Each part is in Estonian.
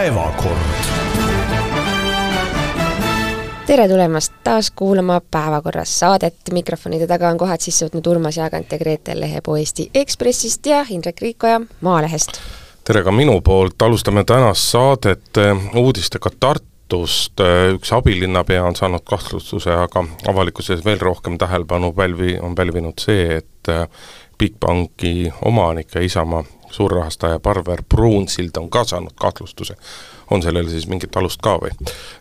päevakord. tere tulemast taas kuulama Päevakorras saadet, mikrofonide taga on kohad sisse võtnud Urmas Jaagant ja Gretel Lehepuu Eesti Ekspressist ja Indrek Riikoja Maalehest. tere ka minu poolt, alustame tänast saadet eh, uudistega Tartust, eh, üks abilinnapea on saanud kahtlustuse, aga avalikkuses veel rohkem tähelepanu pälvi, on pälvinud see, et eh, Bigbanki omanik ja Isamaa suurrahastaja Parver Pruunsild on ka saanud kahtlustuse. on sellel siis mingit alust ka või?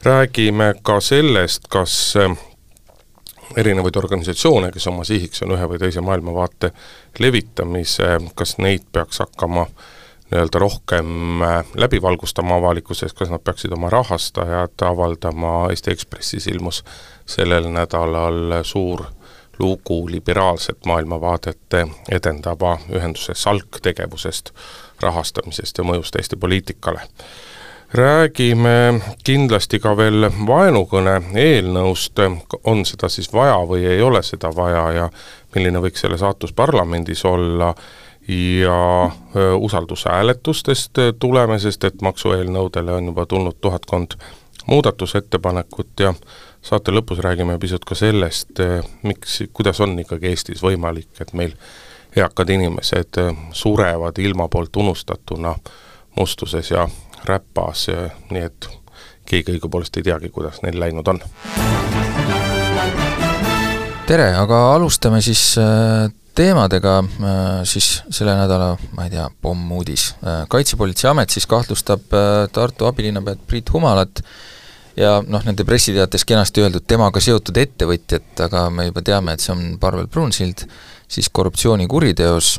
räägime ka sellest, kas äh, erinevaid organisatsioone, kes oma sihiks on ühe või teise maailmavaate levitamise, kas neid peaks hakkama nii-öelda rohkem äh, läbi valgustama avalikkuses, kas nad peaksid oma rahastajad avaldama, Eesti Ekspressis ilmus sellel nädalal suur lugu liberaalset maailmavaadet edendava ühenduse SALK tegevusest, rahastamisest ja mõjust Eesti poliitikale. räägime kindlasti ka veel vaenukõne eelnõust, on seda siis vaja või ei ole seda vaja ja milline võiks selle saatus parlamendis olla ja usaldushääletustest tuleme, sest et maksueelnõudele on juba tulnud tuhatkond muudatusettepanekut ja saate lõpus räägime pisut ka sellest, eh, miks, kuidas on ikkagi Eestis võimalik, et meil eakad inimesed eh, surevad ilma poolt unustatuna mustuses ja räpas, nii et keegi õigupoolest ei teagi, kuidas neil läinud on. tere, aga alustame siis eh, teemadega, siis selle nädala, ma ei tea, pommuudis. kaitsepolitseiamet siis kahtlustab Tartu abilinnapead Priit Humalat ja noh, nende pressiteates kenasti öeldud temaga seotud ettevõtjat, aga me juba teame, et see on Parvel Brunsild, siis korruptsioonikuriteos,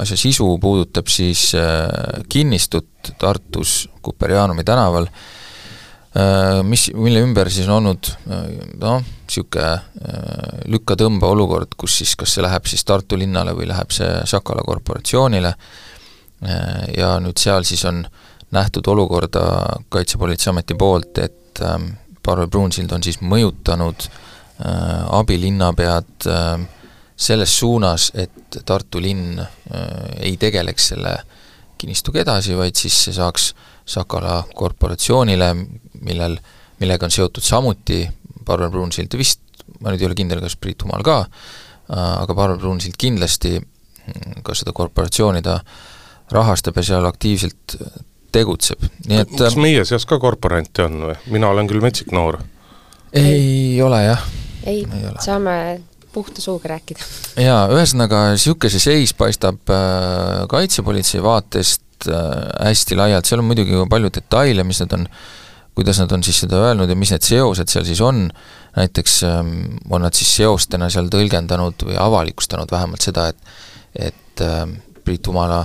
asja sisu puudutab siis äh, kinnistut Tartus Kuperjaanumi tänaval, äh, mis, mille ümber siis on olnud äh, noh, niisugune lükka-tõmba olukord, kus siis kas see läheb siis Tartu linnale või läheb see Sakala korporatsioonile. Ja nüüd seal siis on nähtud olukorda Kaitsepolitseiameti poolt, et et ähm, Parvel Pruunsild on siis mõjutanud äh, abilinnapead äh, selles suunas, et Tartu linn äh, ei tegeleks selle kinnistuga edasi, vaid siis see saaks Sakala korporatsioonile, millel, millega on seotud samuti Parvel Pruunsild vist, ma nüüd ei ole kindel, kas Priit Humal ka, aga Parvel Pruunsild kindlasti mm, ka seda korporatsiooni ta rahastab ja seal aktiivselt tegutseb, nii et kas meie seas ka korporante on või? mina olen küll metsik noor. ei ole jah. ei, ei, saame puhta suuga rääkida. jaa, ühesõnaga niisugune see seis paistab äh, kaitsepolitsei vaatest äh, hästi laialt, seal on muidugi palju detaile, mis nad on, kuidas nad on siis seda öelnud ja mis need seosed seal siis on, näiteks ähm, on nad siis seostena seal tõlgendanud või avalikustanud vähemalt seda, et et äh, Priit Humala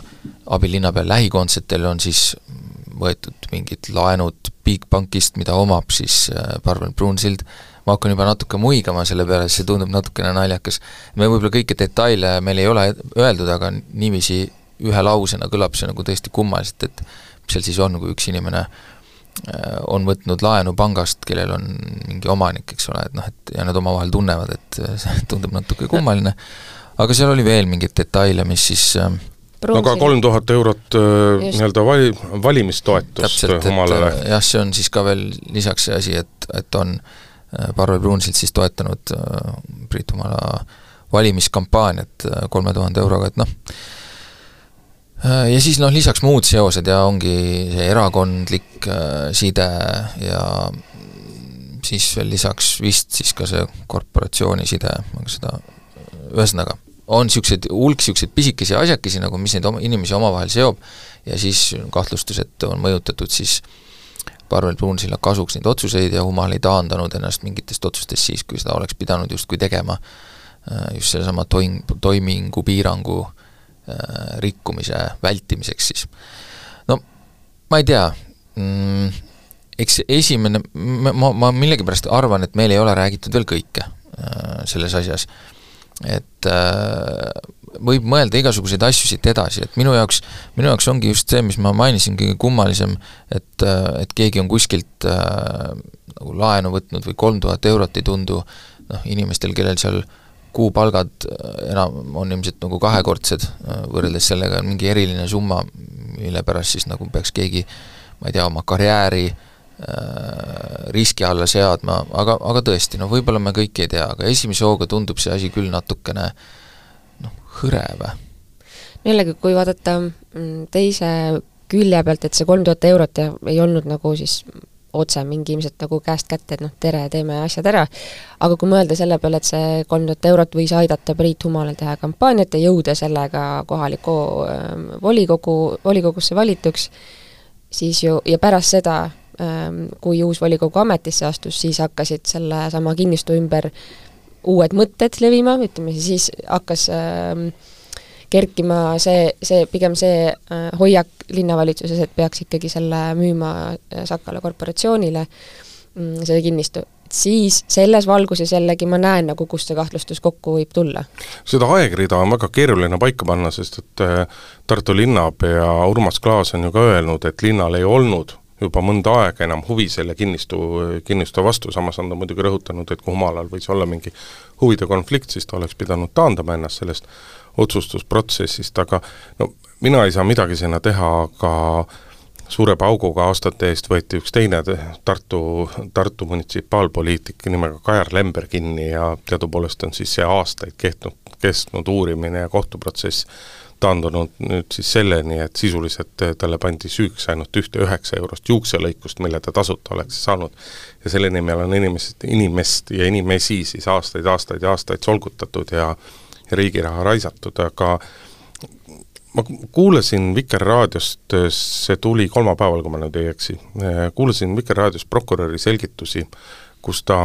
abilinnapea lähikondsetel on siis võetud mingid laenud Bigbankist, mida omab siis äh, Parvel Brunsild, ma hakkan juba natuke muigama selle peale, see tundub natukene naljakas. me võib-olla kõiki detaile meil ei ole öeldud, aga niiviisi ühe lausena kõlab see nagu tõesti kummaliselt, et mis seal siis on, kui üks inimene äh, on võtnud laenu pangast, kellel on mingi omanik, eks ole, et noh, et ja nad omavahel tunnevad, et see tundub natuke kummaline, aga seal oli veel mingeid detaile, mis siis äh, no ka kolm tuhat eurot äh, nii-öelda vali, valimistoetust omalale. Äh, jah, see on siis ka veel lisaks see asi, et, et on äh, Parvel Pruunsild siis toetanud Priit Humala valimiskampaaniat kolme tuhande euroga, et noh, ja siis noh, lisaks muud seosed ja ongi see erakondlik side ja siis veel lisaks vist siis ka see korporatsiooni side, aga seda, ühesõnaga on niisuguseid, hulk niisuguseid pisikesi asjakesi nagu, mis neid oma, inimesi omavahel seob ja siis kahtlustus, et on mõjutatud siis Parvel Pruunsilla kasuks neid otsuseid ja Humal ei taandanud ennast mingitest otsustest siis, kui seda oleks pidanud justkui tegema äh, just sellesama toim-, toimingupiirangu äh, rikkumise vältimiseks siis. no ma ei tea mm,, eks esimene, ma, ma millegipärast arvan, et meil ei ole räägitud veel kõike äh, selles asjas et äh, võib mõelda igasuguseid asju siit edasi, et minu jaoks, minu jaoks ongi just see, mis ma mainisin, kõige kummalisem, et, äh, et keegi on kuskilt äh, nagu laenu võtnud või kolm tuhat eurot ei tundu noh, inimestel, kellel seal kuupalgad enam on ilmselt nagu kahekordsed, võrreldes sellega on mingi eriline summa, mille pärast siis nagu peaks keegi ma ei tea, oma karjääri äh, riski alla seadma, aga, aga tõesti, no võib-olla me kõik ei tea, aga esimese hooga tundub see asi küll natukene noh, hõre või? jällegi, kui vaadata mm, teise külje pealt, et see kolm tuhat eurot ei olnud nagu siis otse mingi ilmselt nagu käest kätte, et noh, tere, teeme asjad ära, aga kui mõelda selle peale, et see kolm tuhat eurot võis aidata Priit Humalal teha kampaaniat ja jõuda sellega kohaliku äh, volikogu, volikogusse valituks, siis ju, ja pärast seda äh,, kui uus volikogu ametisse astus, siis hakkasid sellesama kinnistu ümber uued mõtted levima, ütleme siis hakkas äh, kerkima see, see, pigem see äh, hoiak linnavalitsuses, et peaks ikkagi selle müüma äh, Sakala korporatsioonile, mm, see kinnistu siis selles valguses jällegi ma näen nagu, kust see kahtlustus kokku võib tulla. seda aegrida on väga keeruline paika panna, sest et äh, Tartu linnapea Urmas Klaas on ju ka öelnud, et linnal ei olnud juba mõnda aega enam huvi selle kinnistu, kinnistu vastu, samas on ta muidugi rõhutanud, et kui Humalal võis olla mingi huvide konflikt, siis ta oleks pidanud taandama ennast sellest otsustusprotsessist, aga no mina ei saa midagi sinna teha, aga suure pauguga aastate eest võeti üks teine Tartu, Tartu munitsipaalpoliitik nimega Kajar Lember kinni ja teadupoolest on siis see aastaid kestnud, kestnud uurimine ja kohtuprotsess taandunud nüüd siis selleni, et sisuliselt talle pandi süüks ainult ühte üheksa eurost juukselõikust, mille ta tasuta oleks saanud. ja selle nimel on inimesed, inimest ja inimesi siis aastaid, aastaid ja aastaid solgutatud ja riigi raha raisatud, aga ma kuulasin Vikerraadiost, see tuli kolmapäeval, kui ma nüüd ei eksi, kuulasin Vikerraadios prokuröri selgitusi, kus ta,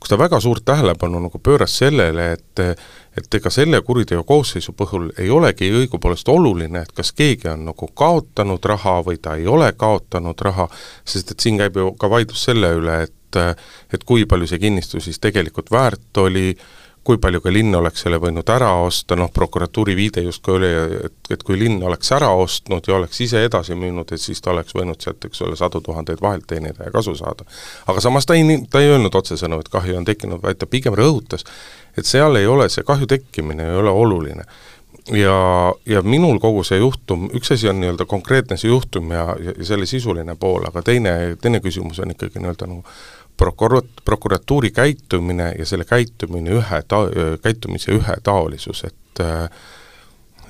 kus ta väga suurt tähelepanu nagu pööras sellele, et et ega selle kuriteo koosseisu puhul ei olegi õigupoolest oluline, et kas keegi on nagu kaotanud raha või ta ei ole kaotanud raha, sest et siin käib ju ka vaidlus selle üle, et et kui palju see kinnistus siis tegelikult väärt oli, kui palju ka linn oleks selle võinud ära osta, noh prokuratuuri viide justkui oli, et, et kui linn oleks ära ostnud ja oleks ise edasi müünud, et siis ta oleks võinud sealt, eks ole, sadu tuhandeid vahelt teenida ja kasu saada. aga samas ta ei, ta ei öelnud otsesõnu, et kahju on tekkinud, vaid ta pigem rõhutas, et seal ei ole see kahju tekkimine ei ole oluline ja, ja minul kogu see juhtum, üks asi on nii-öelda konkreetne see juhtum ja, ja, ja selle sisuline pool, aga teine, teine küsimus on ikkagi nii-öelda nagu prokurat-, prokuratuuri käitumine ja selle käitumine ühe ta-, käitumise ühetaolisus, et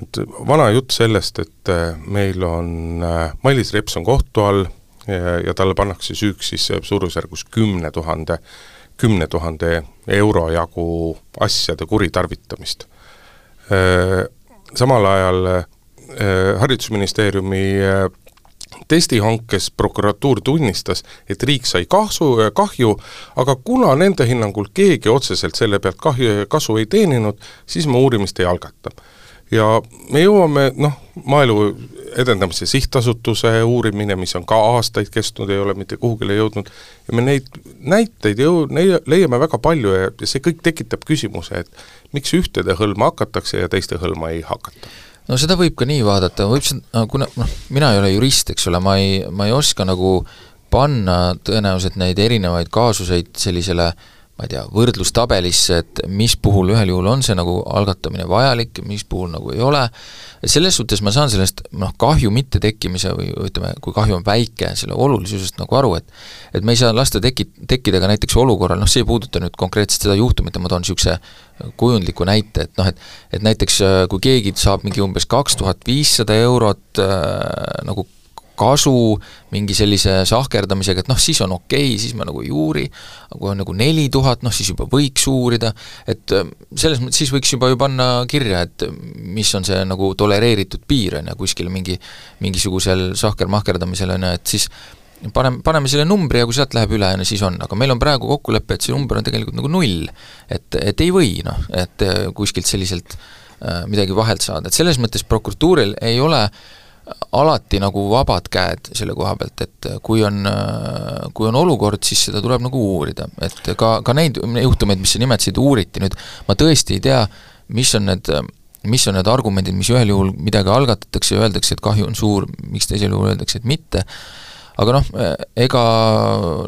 et vana jutt sellest, et meil on, Mailis Reps on kohtu all ja, ja talle pannakse süüks siis suurusjärgus kümne tuhande, kümne tuhande euro jagu asjade kuritarvitamist. Samal ajal Haridusministeeriumi testihankes prokuratuur tunnistas, et riik sai kasu, kahju, aga kuna nende hinnangul keegi otseselt selle pealt kahju, kasu ei teeninud, siis me uurimist ei algata. Ja me jõuame noh, Maaelu Edendamise Sihtasutuse uurimine, mis on ka aastaid kestnud, ei ole mitte kuhugile jõudnud, ja me neid näiteid jõu-, leiame väga palju ja, ja see kõik tekitab küsimuse, et miks ühtede hõlma hakatakse ja teiste hõlma ei hakata. No seda võib ka nii vaadata, võib see, kuna noh, mina ei ole jurist, eks ole, ma ei, ma ei oska nagu panna tõenäoliselt neid erinevaid kaasuseid sellisele ma ei tea, võrdlustabelisse, et mis puhul ühel juhul on see nagu algatamine vajalik, mis puhul nagu ei ole, selles suhtes ma saan sellest noh, kahju mittetekkimise või ütleme, kui kahju on väike, selle olulisusest nagu aru, et et me ei saa lasta teki-, tekkida ka näiteks olukorral, noh see ei puuduta nüüd konkreetselt seda juhtumit, ma toon niisuguse kujundliku näite, et noh, et et näiteks kui keegi saab mingi umbes kaks tuhat viissada eurot äh, nagu kasu mingi sellise sahkerdamisega, et noh, siis on okei okay,, siis ma nagu ei uuri, aga kui on nagu neli tuhat, noh siis juba võiks uurida, et äh, selles mõttes siis võiks juba ju panna kirja, et mis on see nagu tolereeritud piir, on ju, kuskil mingi mingisugusel sahker-mahkerdamisel, on ju, et siis paneme, paneme selle numbri ja kui sealt läheb üle, no siis on, aga meil on praegu kokkulepe, et see number on tegelikult nagu null. et, et ei või noh, et äh, kuskilt selliselt äh, midagi vahelt saada, et selles mõttes prokuratuuril ei ole äh, alati nagu vabad käed selle koha pealt, et kui on, kui on olukord, siis seda tuleb nagu uurida, et ka, ka neid juhtumeid, mis sa nimetasid, uuriti. Nüüd, ma tõesti ei tea, mis on need mis on need argumendid, mis ühel juhul midagi algatatakse ja öeldakse, et kahju on suur, miks teisel juhul öeldakse, et mitte, aga noh, ega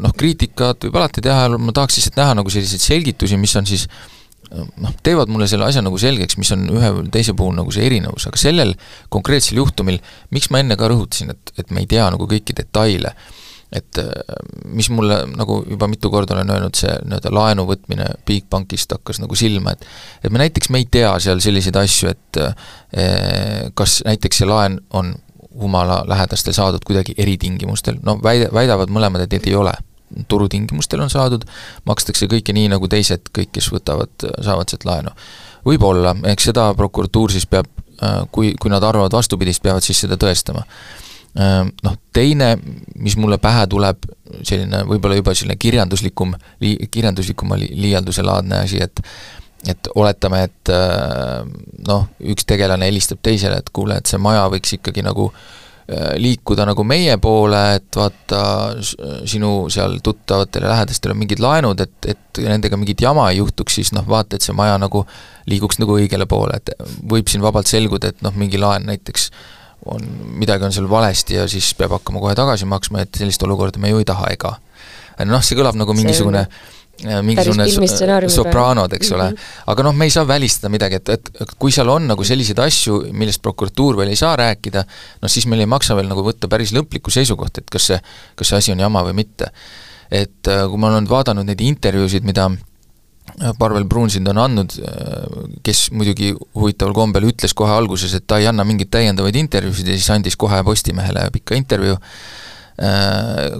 noh, kriitikat võib alati teha, ma tahaks lihtsalt näha nagu selliseid selgitusi, mis on siis noh, teevad mulle selle asja nagu selgeks, mis on ühe või teise puhul nagu see erinevus, aga sellel konkreetsel juhtumil, miks ma enne ka rõhutasin, et, et me ei tea nagu kõiki detaile, et mis mulle nagu juba mitu korda olen öelnud, see nii-öelda laenu võtmine Bigbankist hakkas nagu silma, et et me näiteks, me ei tea seal selliseid asju, et eh, kas näiteks see laen on Humala lähedastel saadud kuidagi eritingimustel, no väide, väidavad mõlemad, et need ei ole turutingimustel on saadud, makstakse kõike nii, nagu teised, kõik, kes võtavad, saavad sealt laenu. võib-olla, eks seda prokuratuur siis peab, äh, kui, kui nad arvavad vastupidist, peavad siis seda tõestama. Äh, noh, teine, mis mulle pähe tuleb, selline võib-olla juba selline kirjanduslikum, li-, kirjanduslikuma li-, liialduse laadne asi, et et oletame, et äh, noh, üks tegelane helistab teisele, et kuule, et see maja võiks ikkagi nagu Äh, liikuda nagu meie poole, et vaata, sinu seal tuttavatel ja lähedastel on mingid laenud, et, et nendega mingit jama ei juhtuks, siis noh, vaata, et see maja nagu liiguks nagu õigele poole, et võib siin vabalt selguda, et noh, mingi laen näiteks on, midagi on seal valesti ja siis peab hakkama kohe tagasi maksma, et sellist olukorda me ju ei taha, ega. noh, see kõlab nagu mingisugune see Äh, mingisugune sopranod, eks ole mm, -hmm. aga noh, me ei saa välistada midagi, et, et, kui seal on nagu selliseid asju, millest prokuratuur veel ei saa rääkida, noh siis meil ei maksa veel nagu võtta päris lõplikku seisukohta, et kas see, kas see asi on jama või mitte. et äh, kui ma olen vaadanud neid intervjuusid, mida Parvel Brunsind on andnud, äh, kes muidugi huvitaval kombel ütles kohe alguses, et ta ei anna mingeid täiendavaid intervjuusid ja siis andis kohe Postimehele pika intervjuu,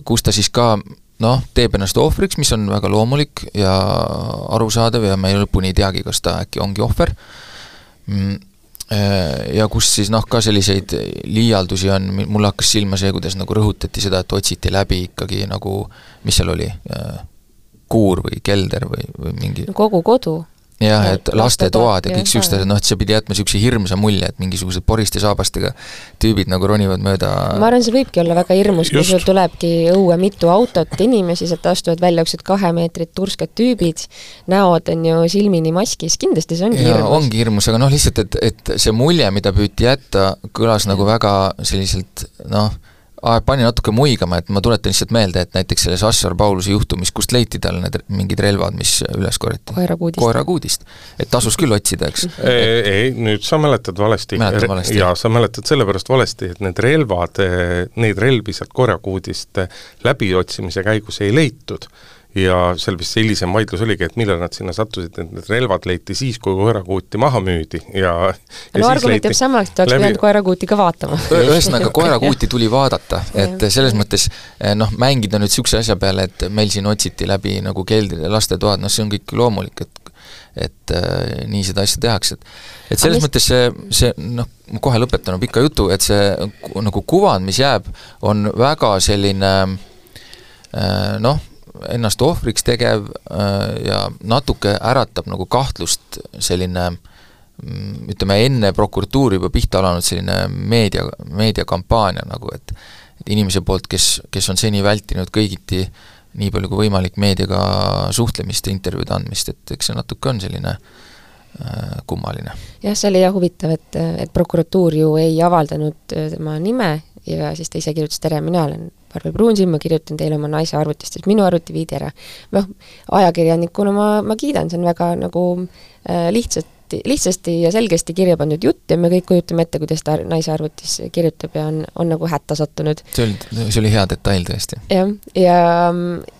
kus ta siis ka noh, teeb ennast ohvriks, mis on väga loomulik ja arusaadav ja me lõpuni ei teagi, kas ta äkki ongi ohver, mm, äh, ja kus siis noh, ka selliseid liialdusi on, mulle hakkas silma see, kuidas nagu rõhutati seda, et otsiti läbi ikkagi nagu, mis seal oli, äh, kuur või kelder või, või mingi kogu kodu jah, et lastetoad ja kõik siuksed asjad, noh et see pidi jätma niisuguse hirmsa mulje, et mingisugused poriste saabastega tüübid nagu ronivad mööda ma arvan, see võibki olla väga hirmus, kui sul tulebki õue mitu autot, inimesi, sealt astuvad välja niisugused kahe meetrit tursked tüübid, näod on ju silmini maskis, kindlasti see ongi ja, hirmus. ongi hirmus, aga noh, lihtsalt, et, et see mulje, mida püüti jätta, kõlas nagu väga selliselt noh, pani natuke muigama, et ma tuletan lihtsalt meelde, et näiteks selles Assar Pauluse juhtumis, kust leiti tal need mingid relvad, mis üles korjati? koerakuudist. koerakuudist. et tasus küll otsida, eks? ei, ei, nüüd sa mäletad valesti. mäletad valesti? jaa, sa mäletad sellepärast valesti, et need relvad, neid relvi sealt koerakuudist läbiotsimise käigus ei leitud ja seal vist see hilisem vaidlus oligi, et millal nad sinna sattusid, et need relvad leiti siis, kui koerakuuti maha müüdi. Ja no argument jääb samaks, et oleks läbi... pidanud koerakuuti ka vaatama. ühesõnaga, koerakuuti tuli vaadata, et selles mõttes eh, noh, mängida nüüd niisuguse asja peale, et meil siin otsiti läbi nagu keldrid ja lastetoad, noh see on kõik loomulik, et et äh, nii seda asja tehakse, et et selles mis... mõttes see, see noh, ma kohe lõpetan pika jutu, et see nagu kuvand, mis jääb, on väga selline äh, noh, ennast ohvriks tegev äh, ja natuke äratab nagu kahtlust selline mm, ütleme, enne prokuratuuri juba pihta alanud selline meedia, meediakampaania nagu, et et inimese poolt, kes, kes on seni vältinud kõigiti nii palju kui võimalik meediaga suhtlemist ja intervjuude andmist, et eks see natuke on selline äh, kummaline. jah, see oli jah huvitav, et, et prokuratuur ju ei avaldanud tema nime ja siis ta ise kirjutas, tere, mina olen Parvel Pruunsild, ma kirjutan teile oma naise arvutist, sest minu arvuti viidi ära. noh, ajakirjanikuna ma, ma kiidan, see on väga nagu äh, lihtsalt, lihtsasti ja selgesti kirja pandud jutt ja me kõik kujutame ette, kuidas ta naise arvutis kirjutab ja on, on nagu hätta sattunud. see oli, see oli hea detail tõesti. jah, ja,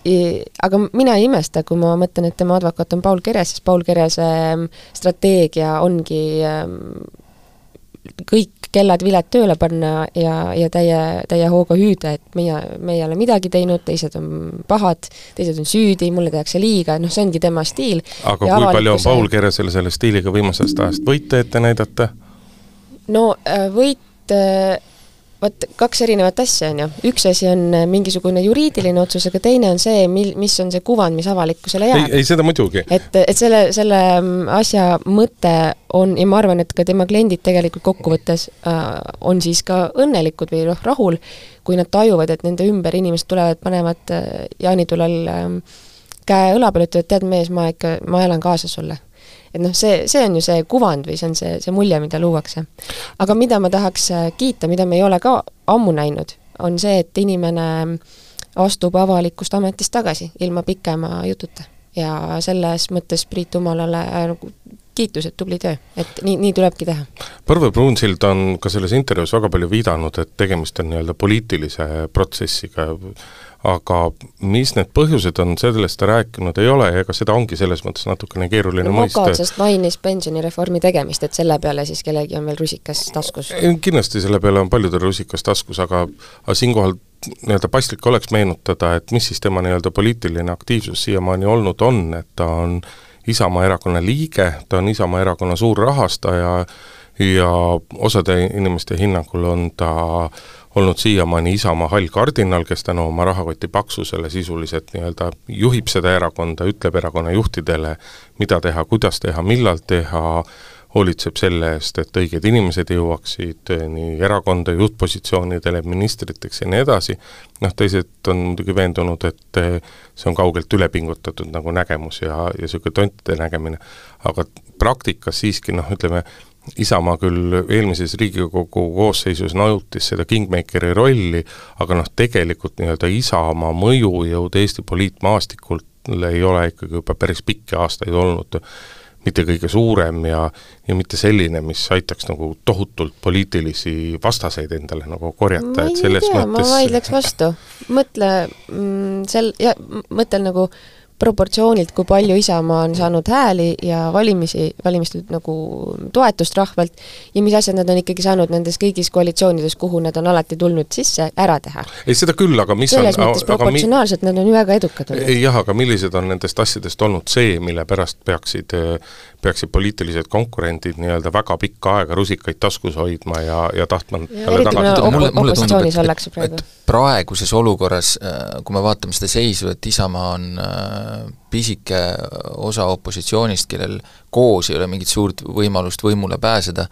ja aga mina ei imesta, kui ma mõtlen, et tema advokaat on Paul Keres, sest Paul Kerese ähm, strateegia ongi ähm, kõik kellad viled tööle panna ja, ja täie, täie hooga hüüda, et meie, me ei ole midagi teinud, teised on pahad, teised on süüdi, mulle tehakse liiga, noh, see ongi tema stiil. aga ja kui palju on Paul Keresel selle stiiliga viimasest ajast võite ette näidata? no äh, võit äh, vot kaks erinevat asja, on ju. üks asi on äh, mingisugune juriidiline otsus, aga teine on see, mil, mis on see kuvand, mis avalikkusele jääb. ei, ei seda muidugi. et, et selle, selle mm, asja mõte on ja ma arvan, et ka tema kliendid tegelikult kokkuvõttes äh, on siis ka õnnelikud või noh, rahul, kui nad tajuvad, et nende ümber inimesed tulevad, panevad äh, jaanitulel äh, käe õla peale, ütlevad, tead mees, ma ikka, ma elan kaasa sulle et noh, see, see on ju see kuvand või see on see, see mulje, mida luuakse. aga mida ma tahaks äh, kiita, mida me ei ole ka ammu näinud, on see, et inimene astub avalikust ametist tagasi ilma pikema jututa ja selles mõttes Priit Humalale nagu kiitused, tubli töö, et nii, nii tulebki teha. Parvel Brunsild on ka selles intervjuus väga palju viidanud, et tegemist on nii-öelda poliitilise protsessiga, aga mis need põhjused on, sellest ta rääkinud ei ole ja ega seda ongi selles mõttes natukene keeruline no, mõista. otsast mainis pensionireformi tegemist, et selle peale siis kellelgi on veel rusikas taskus? kindlasti selle peale on paljudel rusikas taskus, aga aga siinkohal nii-öelda paslik oleks meenutada, et mis siis tema nii-öelda poliitiline aktiivsus siiamaani olnud on, et ta on Isamaa erakonna liige, ta on Isamaa erakonna suur rahastaja ja osade inimeste hinnangul on ta olnud siiamaani Isamaa hall kardinal, kes tänu oma rahakoti paksusele sisuliselt nii-öelda juhib seda erakonda, ütleb erakonna juhtidele, mida teha, kuidas teha, millal teha, hoolitseb selle eest, et õiged inimesed jõuaksid nii erakonda juhtpositsioonidele, ministriteks ja nii edasi, noh teised on muidugi veendunud, et see on kaugelt ülepingutatud nagu nägemus ja, ja niisugune tontide nägemine, aga praktikas siiski noh, ütleme, Isamaa küll eelmises Riigikogu koosseisus nautis seda kingmakeri rolli, aga noh, tegelikult nii-öelda Isamaa mõjujõud Eesti poliitmaastikul ei ole ikkagi juba päris pikki aastaid olnud mitte kõige suurem ja, ja mitte selline, mis aitaks nagu tohutult poliitilisi vastaseid endale nagu korjata, et selles tea, mõttes ma vaidleks vastu. mõtle mm, sel-, ja mõtlen nagu äh, proportsioonilt, kui palju Isamaa on saanud hääli ja valimisi, valimistel nagu toetust rahvalt ja mis asjad nad on ikkagi saanud nendes kõigis koalitsioonides, kuhu nad on alati tulnud sisse, ära teha. ei, seda küll, aga mis selles on, mõttes proportsionaalselt mi... nad on ju väga edukad olnud. jah, aga millised on nendest asjadest olnud see, mille pärast peaksid peaksid poliitilised konkurendid nii-öelda väga pikka aega rusikaid taskus hoidma ja, ja tahtma ja eriti kui nad mulle, mulle opositsioonis ollakse praegu. praeguses olukorras, äh, kui me vaatame seda seisu, et Isamaa on äh, pisike osa opositsioonist, kellel koos ei ole mingit suurt võimalust võimule pääseda,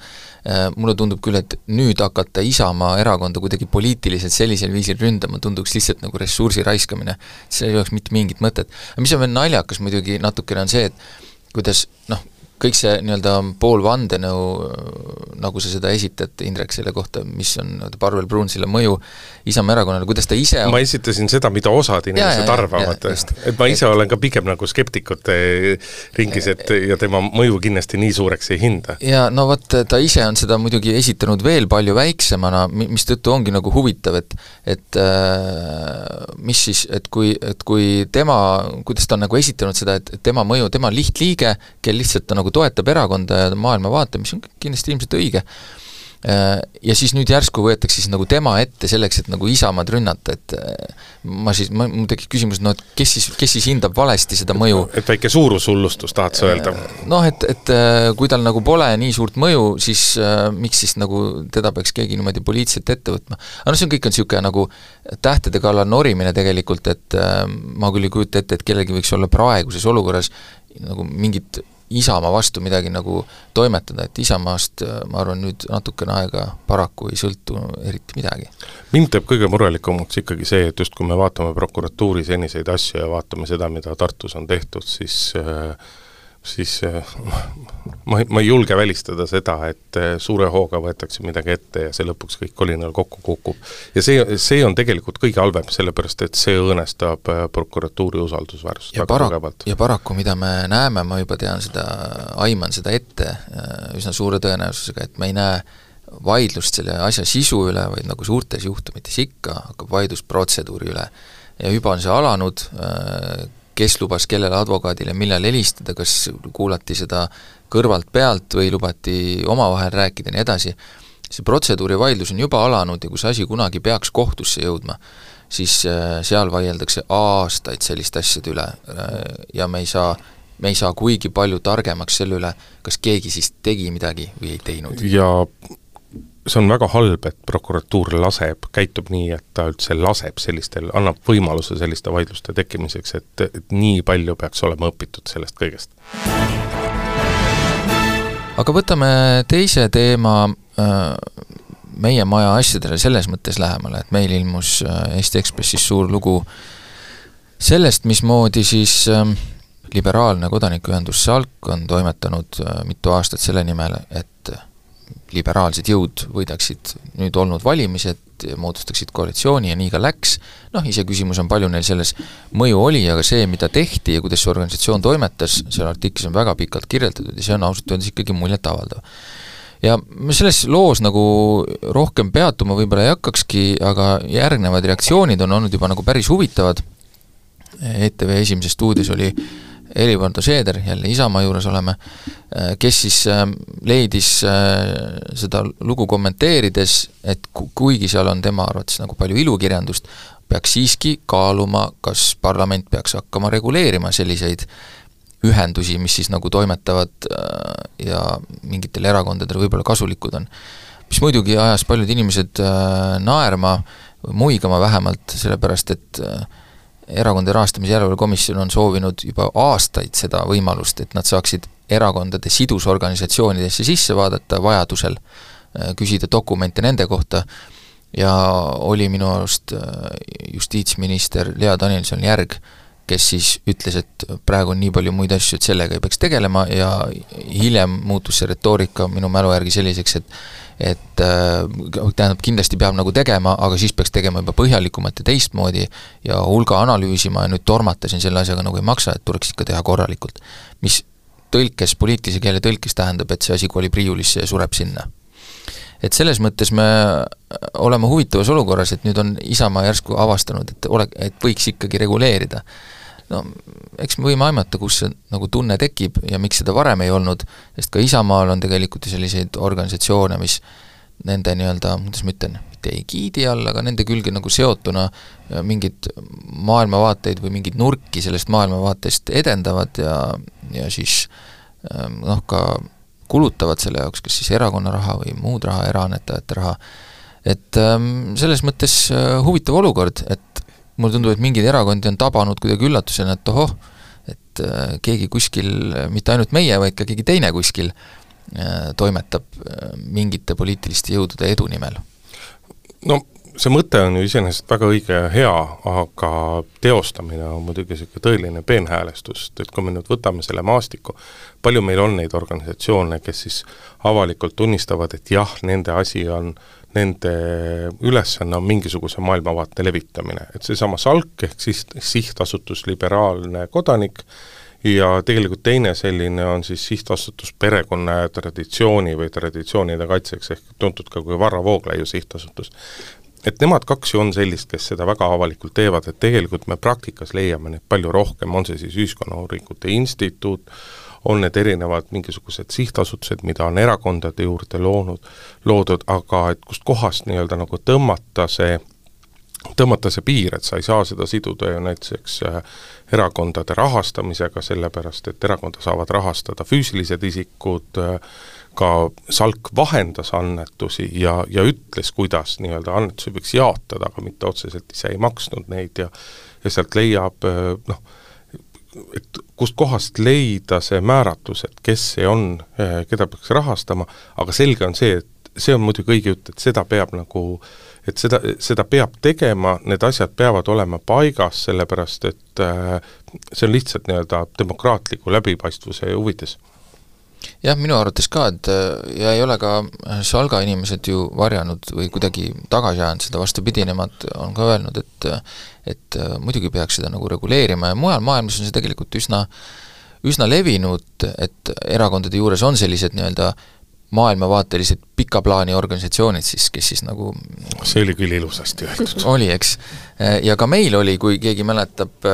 äh, mulle tundub küll, et nüüd hakata Isamaa erakonda kuidagi poliitiliselt sellisel viisil ründama, tunduks lihtsalt nagu ressursi raiskamine. see ei oleks mitte mingit mõtet. mis on veel naljakas muidugi natukene, on see, et kuidas noh, kõik see nii-öelda pool vandenõu, nagu sa seda esitad, Indrek, selle kohta, mis on nii-öelda Parvel Pruunsilla mõju Isamaa erakonnale, kuidas ta ise on... ma esitasin seda, mida osad inimesed ja, arvavad, et ma ise et... olen ka pigem nagu skeptikute ringis, et ja tema mõju kindlasti nii suureks ei hinda. ja no vot, ta ise on seda muidugi esitanud veel palju väiksemana, mistõttu ongi nagu huvitav, et et äh, mis siis, et kui, et kui tema, kuidas ta on nagu esitanud seda, et tema mõju, tema on lihtliige, kel lihtsalt ta nagu toetab erakonda ja maailmavaate, mis on kindlasti ilmselt õige, äh, ja siis nüüd järsku võetakse siis nagu tema ette selleks, et nagu Isamaad rünnata, et äh, ma siis, ma, mul tekib küsimus, no et kes siis, kes siis hindab valesti seda mõju? et väike suurushullustus, tahad sa öelda? Äh, noh, et, et kui tal nagu pole nii suurt mõju, siis äh, miks siis nagu teda peaks keegi niimoodi poliitiliselt ette võtma? aga noh, see on kõik on niisugune nagu tähtede kallal norimine tegelikult, et äh, ma küll ei kujuta ette, et kellelgi võiks olla praeguses olukorras nagu mingit Isamaa vastu midagi nagu toimetada, et Isamaast äh, ma arvan, nüüd natukene aega paraku ei sõltu eriti midagi. mind teeb kõige murelikumaks ikkagi see, et just kui me vaatame prokuratuuri seniseid asju ja vaatame seda, mida Tartus on tehtud, siis äh, siis eh, ma, ma ei julge välistada seda, et eh, suure hooga võetakse midagi ette ja see lõpuks kõik kolinal kokku kukub. ja see, see on tegelikult kõige halvem, sellepärast et see õõnestab eh, prokuratuuri usaldusväärsust väga para-, tugevalt. ja paraku, mida me näeme, ma juba tean seda, aiman seda ette üsna suure tõenäosusega, et me ei näe vaidlust selle asja sisu üle, vaid nagu suurtes juhtumites ikka, hakkab vaidlus protseduuri üle. ja juba on see alanud, kes lubas kellele advokaadile millal helistada, kas kuulati seda kõrvalt pealt või lubati omavahel rääkida ja nii edasi, see protseduurivaidlus on juba alanud ja kui see asi kunagi peaks kohtusse jõudma, siis äh, seal vaieldakse aastaid selliste asjade üle äh, ja me ei saa me ei saa kuigi palju targemaks selle üle, kas keegi siis tegi midagi või ei teinud. ja see on väga halb, et prokuratuur laseb, käitub nii, et ta üldse laseb sellistel, annab võimaluse selliste vaidluste tekkimiseks, et, et nii palju peaks olema õpitud sellest kõigest. aga võtame teise teema äh, meie maja asjadele selles mõttes lähemale, et meil ilmus äh, Eesti Ekspressis suur lugu sellest, mismoodi siis äh, liberaalne kodanikuühendus SALK on toimetanud mitu aastat selle nimel, et liberaalsed jõud võidaksid nüüd olnud valimised, moodustaksid koalitsiooni ja nii ka läks, noh, iseküsimus on, palju neil selles mõju oli, aga see, mida tehti ja kuidas see organisatsioon toimetas, seal artiklis on väga pikalt kirjeldatud ja see on ausalt öeldes ikkagi muljetavaldav. ja me selles loos nagu rohkem peatuma võib-olla ei hakkakski, aga järgnevad reaktsioonid on olnud juba nagu päris huvitavad, ETV Esimeses stuudios oli Helir-Valdor Seeder, jälle Isamaa juures oleme, äh, kes siis äh, leidis äh, seda lugu kommenteerides, et kuigi seal on tema arvates nagu palju ilukirjandust, peaks siiski kaaluma, kas parlament peaks hakkama reguleerima selliseid ühendusi, mis siis nagu toimetavad ja mingitele erakondadele võib-olla kasulikud on. mis muidugi ajas paljud inimesed naerma muigama vähemalt, sellepärast et äh, erakondade rahastamise järelevalve komisjon on soovinud juba aastaid seda võimalust, et nad saaksid erakondade sidusorganisatsioonidesse sisse vaadata vajadusel, äh, küsida dokumente nende kohta. Ja oli minu arust äh, justiitsminister Lea Danilson-Järg, kes siis ütles, et praegu on nii palju muid asju, et sellega ei peaks tegelema ja hiljem muutus see retoorika minu mälu järgi selliseks, et et äh, tähendab, kindlasti peab nagu tegema, aga siis peaks tegema juba põhjalikumalt ja teistmoodi ja hulga analüüsima ja nüüd tormata siin selle asjaga nagu ei maksa, et tuleks ikka teha korralikult. mis tõlkes, poliitilise keele tõlkes tähendab, et see asi kolib riiulisse ja sureb sinna. et selles mõttes me oleme huvitavas olukorras, et nüüd on Isamaa järsku avastanud, et ole, et võiks ikkagi reguleerida no eks me võime aimata, kus see nagu tunne tekib ja miks seda varem ei olnud, sest ka Isamaal on tegelikult ju selliseid organisatsioone, mis nende nii-öelda, kuidas ma ütlen, mitte egiidi all, aga nende külge nagu seotuna mingeid maailmavaateid või mingeid nurki sellest maailmavaatest edendavad ja, ja siis ähm, noh, ka kulutavad selle jaoks kas siis erakonna raha või muud raha, eraannetajate raha, et ähm, selles mõttes äh, huvitav olukord, et mulle tundub, et mingeid erakondi on tabanud kuidagi üllatusena, et ohoh, et äh, keegi kuskil, mitte ainult meie, vaid ka keegi teine kuskil äh, toimetab äh, mingite poliitiliste jõudude edu nimel. no see mõte on ju iseenesest väga õige ja hea, aga teostamine on muidugi niisugune tõeline peenhäälestus, et kui me nüüd võtame selle maastiku, palju meil on neid organisatsioone, kes siis avalikult tunnistavad, et jah, nende asi on äh, nende ülesanne on mingisuguse maailmavaate levitamine, et seesama SALK ehk siis Sihtasutus Liberaalne Kodanik ja tegelikult teine selline on siis Sihtasutus Perekonna ja Traditsiooni või traditsioonide kaitseks ehk tuntud ka kui Varro Vooglaiu sihtasutus. et nemad kaks ju on sellist, kes seda väga avalikult teevad, et tegelikult me praktikas leiame neid palju rohkem, on see siis Ühiskonnauuringute Instituut, on need erinevad mingisugused sihtasutused, mida on erakondade juurde loonud, loodud, aga et kust kohast nii-öelda nagu tõmmata see tõmmata see piir, et sa ei saa seda siduda ju näiteks äh, erakondade rahastamisega, sellepärast et erakonda saavad rahastada füüsilised isikud, äh, ka Salk vahendas annetusi ja, ja ütles, kuidas nii-öelda annetusi võiks jaotada, aga mitte otseselt ise ei maksnud neid ja ja sealt leiab äh, noh, et kustkohast leida see määratlus, et kes see on, eh, keda peaks rahastama, aga selge on see, et see on muidugi õige jutt, et seda peab nagu, et seda, seda peab tegema, need asjad peavad olema paigas, sellepärast et äh, see on lihtsalt nii-öelda demokraatliku läbipaistvuse huvides jah, minu arvates ka, et ja ei ole ka Salga inimesed ju varjanud või kuidagi tagasi ajanud seda, vastupidi, nemad on ka öelnud, et et muidugi peaks seda nagu reguleerima ja mujal maailmas on see tegelikult üsna üsna levinud, et erakondade juures on sellised nii-öelda maailmavaatelised pika plaani organisatsioonid siis, kes siis nagu see oli küll ilusasti öeldud. oli, eks. ja ka meil oli, kui keegi mäletab,